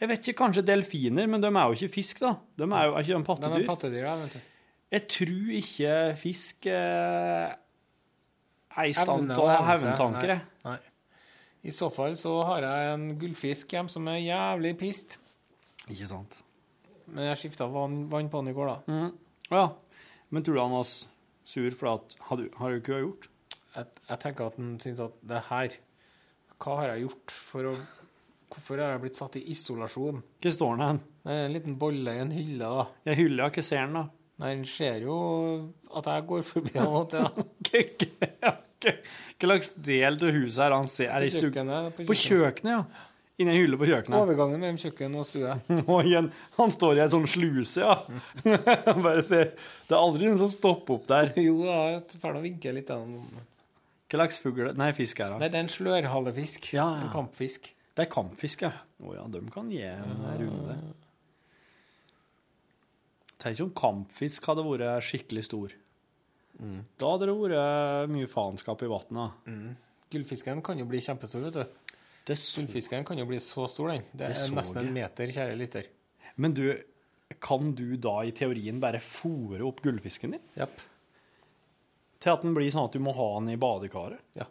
[SPEAKER 4] Jeg vet ikke, kanskje delfiner, men de er jo ikke fisk, da. De er jo er ikke de
[SPEAKER 3] De er
[SPEAKER 4] pattedyr.
[SPEAKER 3] pattedyr, da, vet du.
[SPEAKER 4] Jeg tror ikke fisk eh, er i stand til å
[SPEAKER 3] å
[SPEAKER 4] ha hevntanker. jeg.
[SPEAKER 3] Nei. I så fall så har jeg en gullfisk hjemme som er jævlig pist.
[SPEAKER 4] Ikke sant?
[SPEAKER 3] Men jeg skifta vann, vann på den i går, da.
[SPEAKER 4] Mm. Ja. Men tror du han var sur for at Har du, har du ikke gjort?
[SPEAKER 3] Jeg, jeg tenker at han syns at det her Hva har jeg gjort for å Hvorfor har jeg blitt satt i isolasjon?
[SPEAKER 4] Hvor står den hen?
[SPEAKER 3] Det er en liten bolle i en hylle, da.
[SPEAKER 4] Jeg hylla, hva ser den, da.
[SPEAKER 3] Nei, Den ser jo at jeg går forbi en og til. da.
[SPEAKER 4] Hva slags del av huset er han ser? Er stu-
[SPEAKER 3] kjøkkenet.
[SPEAKER 4] På kjøkkenet, ja. Inni en hylle på kjøkkenet.
[SPEAKER 3] Overgangen mellom kjøkken og stue.
[SPEAKER 4] Og igjen, han står i ei sånn sluse, ja. Bare se. Det er aldri noen som stopper opp der.
[SPEAKER 3] Jo da, jeg får nå vinke litt. Da.
[SPEAKER 4] Hva slags fugl Nei, fisk er det.
[SPEAKER 3] Nei, det er en slørhalefisk.
[SPEAKER 4] Ja, ja.
[SPEAKER 3] En kampfisk.
[SPEAKER 4] Det er kampfisk, ja. Å ja, de kan gi en runde. Tenk om kampfisk hadde vært skikkelig stor. Da hadde det vært mye faenskap i vannet.
[SPEAKER 3] Gullfisken kan jo bli kjempestor, vet du.
[SPEAKER 4] Det så
[SPEAKER 3] Gullfisken kan jo bli så stor, den. Det er
[SPEAKER 4] det
[SPEAKER 3] nesten
[SPEAKER 4] jeg.
[SPEAKER 3] en meter, kjære lytter.
[SPEAKER 4] Men du, kan du da i teorien bare fòre opp gullfisken din?
[SPEAKER 3] Japp.
[SPEAKER 4] Til at den blir sånn at du må ha den i badekaret?
[SPEAKER 3] Ja.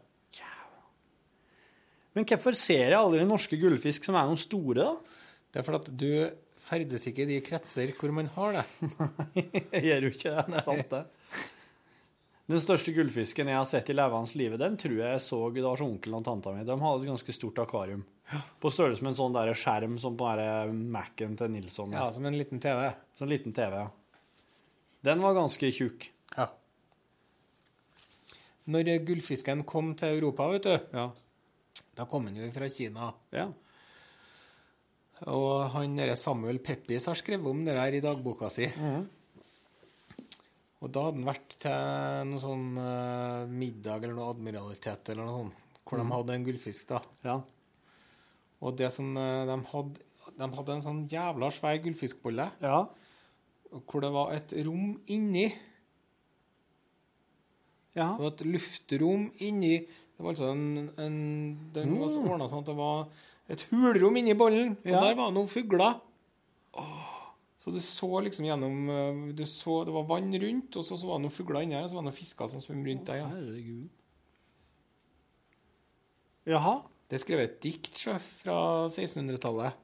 [SPEAKER 4] Men hvorfor ser jeg aldri norske gullfisk som er noen store, da?
[SPEAKER 3] Det er fordi at du ferdes ikke i de kretser hvor man har det.
[SPEAKER 4] Nei, Jeg gjør jo ikke det. det er sant, det. Den største gullfisken jeg har sett i levende live, den tror jeg jeg så da hos onkelen og tanta mi. De hadde et ganske stort akvarium. På størrelse med en sånn der skjerm som på Mac-en til Nilsson.
[SPEAKER 3] Ja, som en liten TV.
[SPEAKER 4] Som en liten TV, ja. Den var ganske tjukk.
[SPEAKER 3] Når gullfisken kom til Europa, vet du,
[SPEAKER 4] Ja.
[SPEAKER 3] da kom han jo fra Kina.
[SPEAKER 4] ja.
[SPEAKER 3] Og han Samuel Peppis har skrevet om det her i dagboka si. Og da hadde han vært til noe sånn uh, middag eller noe admiralitet eller noe sånt, hvor de hadde en gullfisk, da.
[SPEAKER 4] ja.
[SPEAKER 3] Og det som uh, de hadde De hadde en sånn jævla svær gullfiskbolle
[SPEAKER 4] Ja.
[SPEAKER 3] hvor det var et rom inni.
[SPEAKER 4] Ja.
[SPEAKER 3] Det var et luftrom inni Det var altså en, en Den var så ordna sånn at det var et hulrom inni bollen, og
[SPEAKER 4] Ja.
[SPEAKER 3] der var noen fugler. Så du så liksom gjennom eh, du så, Det var vann rundt, og så, så var det noen fugler inni her, og så var det noen fisker som svømte rundt der. Ja.
[SPEAKER 4] Herregud. Jaha.
[SPEAKER 3] Det er skrevet et dikt fra 1600-tallet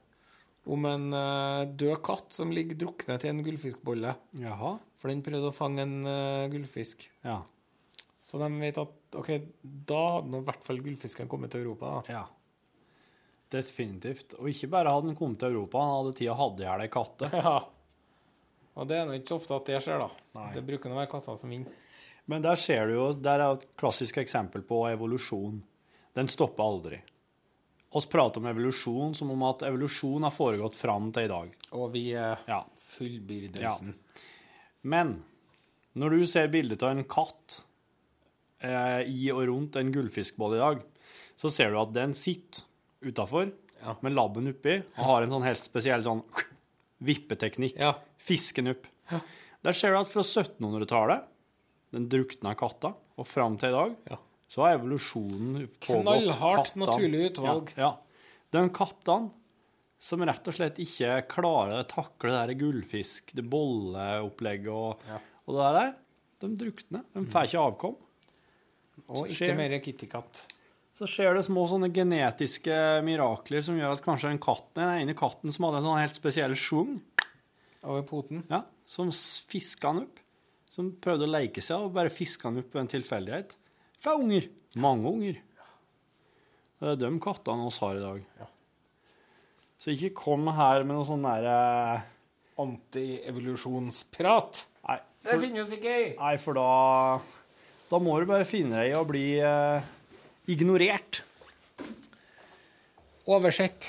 [SPEAKER 3] om en eh, død katt som ligger druknet i en gullfiskbolle.
[SPEAKER 4] Jaha.
[SPEAKER 3] For den prøvde å fange en eh, gullfisk.
[SPEAKER 4] Ja.
[SPEAKER 3] Så de vet at ok, da hadde nå i hvert fall gullfisken kommet til Europa. da.
[SPEAKER 4] Ja. Definitivt. Og ikke bare hadde han kommet til Europa, han hadde tid hatt i hjel ei katte.
[SPEAKER 3] Ja. Og det er nå ikke så ofte at det skjer, da.
[SPEAKER 4] Nei.
[SPEAKER 3] Det bruker å være katter som vinner.
[SPEAKER 4] Men der ser du jo, der er et klassisk eksempel på evolusjon. Den stopper aldri. Vi prater om evolusjon som om at evolusjon har foregått fram til i dag.
[SPEAKER 3] Og vi er
[SPEAKER 4] Ja.
[SPEAKER 3] fullbyrdelsen.
[SPEAKER 4] Men når du ser bildet av en katt eh, i og rundt en gullfiskbolle i dag, så ser du at den sitter utafor
[SPEAKER 3] Ja.
[SPEAKER 4] med labben oppi og har en sånn helt spesiell sånn vippeteknikk.
[SPEAKER 3] Ja.
[SPEAKER 4] Fisken opp. Der ser du at fra 1700-tallet, den drukna katta, og fram til i dag,
[SPEAKER 3] Ja.
[SPEAKER 4] så har evolusjonen pågått.
[SPEAKER 3] Knallhardt naturlig utvalg.
[SPEAKER 4] Ja, ja. De kattene som rett og slett ikke klarer å takle det der gullfisk, det bolleopplegget og, og det der, de drukner. De får ikke avkom.
[SPEAKER 3] Og ikke
[SPEAKER 4] skjer-
[SPEAKER 3] mer kittykatt.
[SPEAKER 4] Så skjer det små sånne genetiske mirakler som gjør at kanskje den katten, den ene katten som hadde en sånn helt spesiell schwung,
[SPEAKER 3] over poten.
[SPEAKER 4] Ja, som fiska han opp. Som prøvde å leke seg og bare fiska han opp ved en tilfeldighet. Fra unger. Mange unger. Det er de kattene vi har i dag. Så ikke kom her med noe sånn derre
[SPEAKER 3] Antievolusjonsprat.
[SPEAKER 4] Nei,
[SPEAKER 3] Det finnes ikke!
[SPEAKER 4] nei, for da Da må du bare finne deg i å bli eh, ignorert.
[SPEAKER 3] Oversett.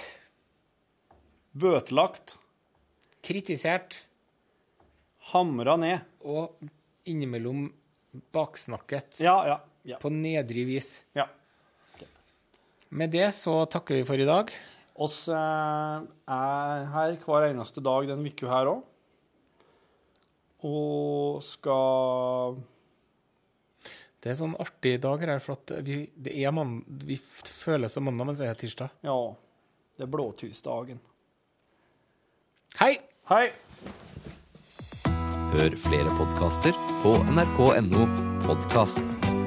[SPEAKER 4] Bøtelagt.
[SPEAKER 3] Kritisert.
[SPEAKER 4] Hamra ned.
[SPEAKER 3] Og innimellom baksnakket.
[SPEAKER 4] Ja, ja. ja.
[SPEAKER 3] På nedrig vis.
[SPEAKER 4] ja.
[SPEAKER 3] Med det så takker vi for i dag.
[SPEAKER 4] Oss eh, er her hver eneste dag den uka her òg. Og skal
[SPEAKER 3] Det er sånn artig dag her, for at vi, det er mann, vi føler som mandag, men så er det tirsdag.
[SPEAKER 4] Ja, det er blåtusdagen.
[SPEAKER 3] Hei!
[SPEAKER 4] Hei!
[SPEAKER 8] Hør flere podkaster på nrk.no podkast.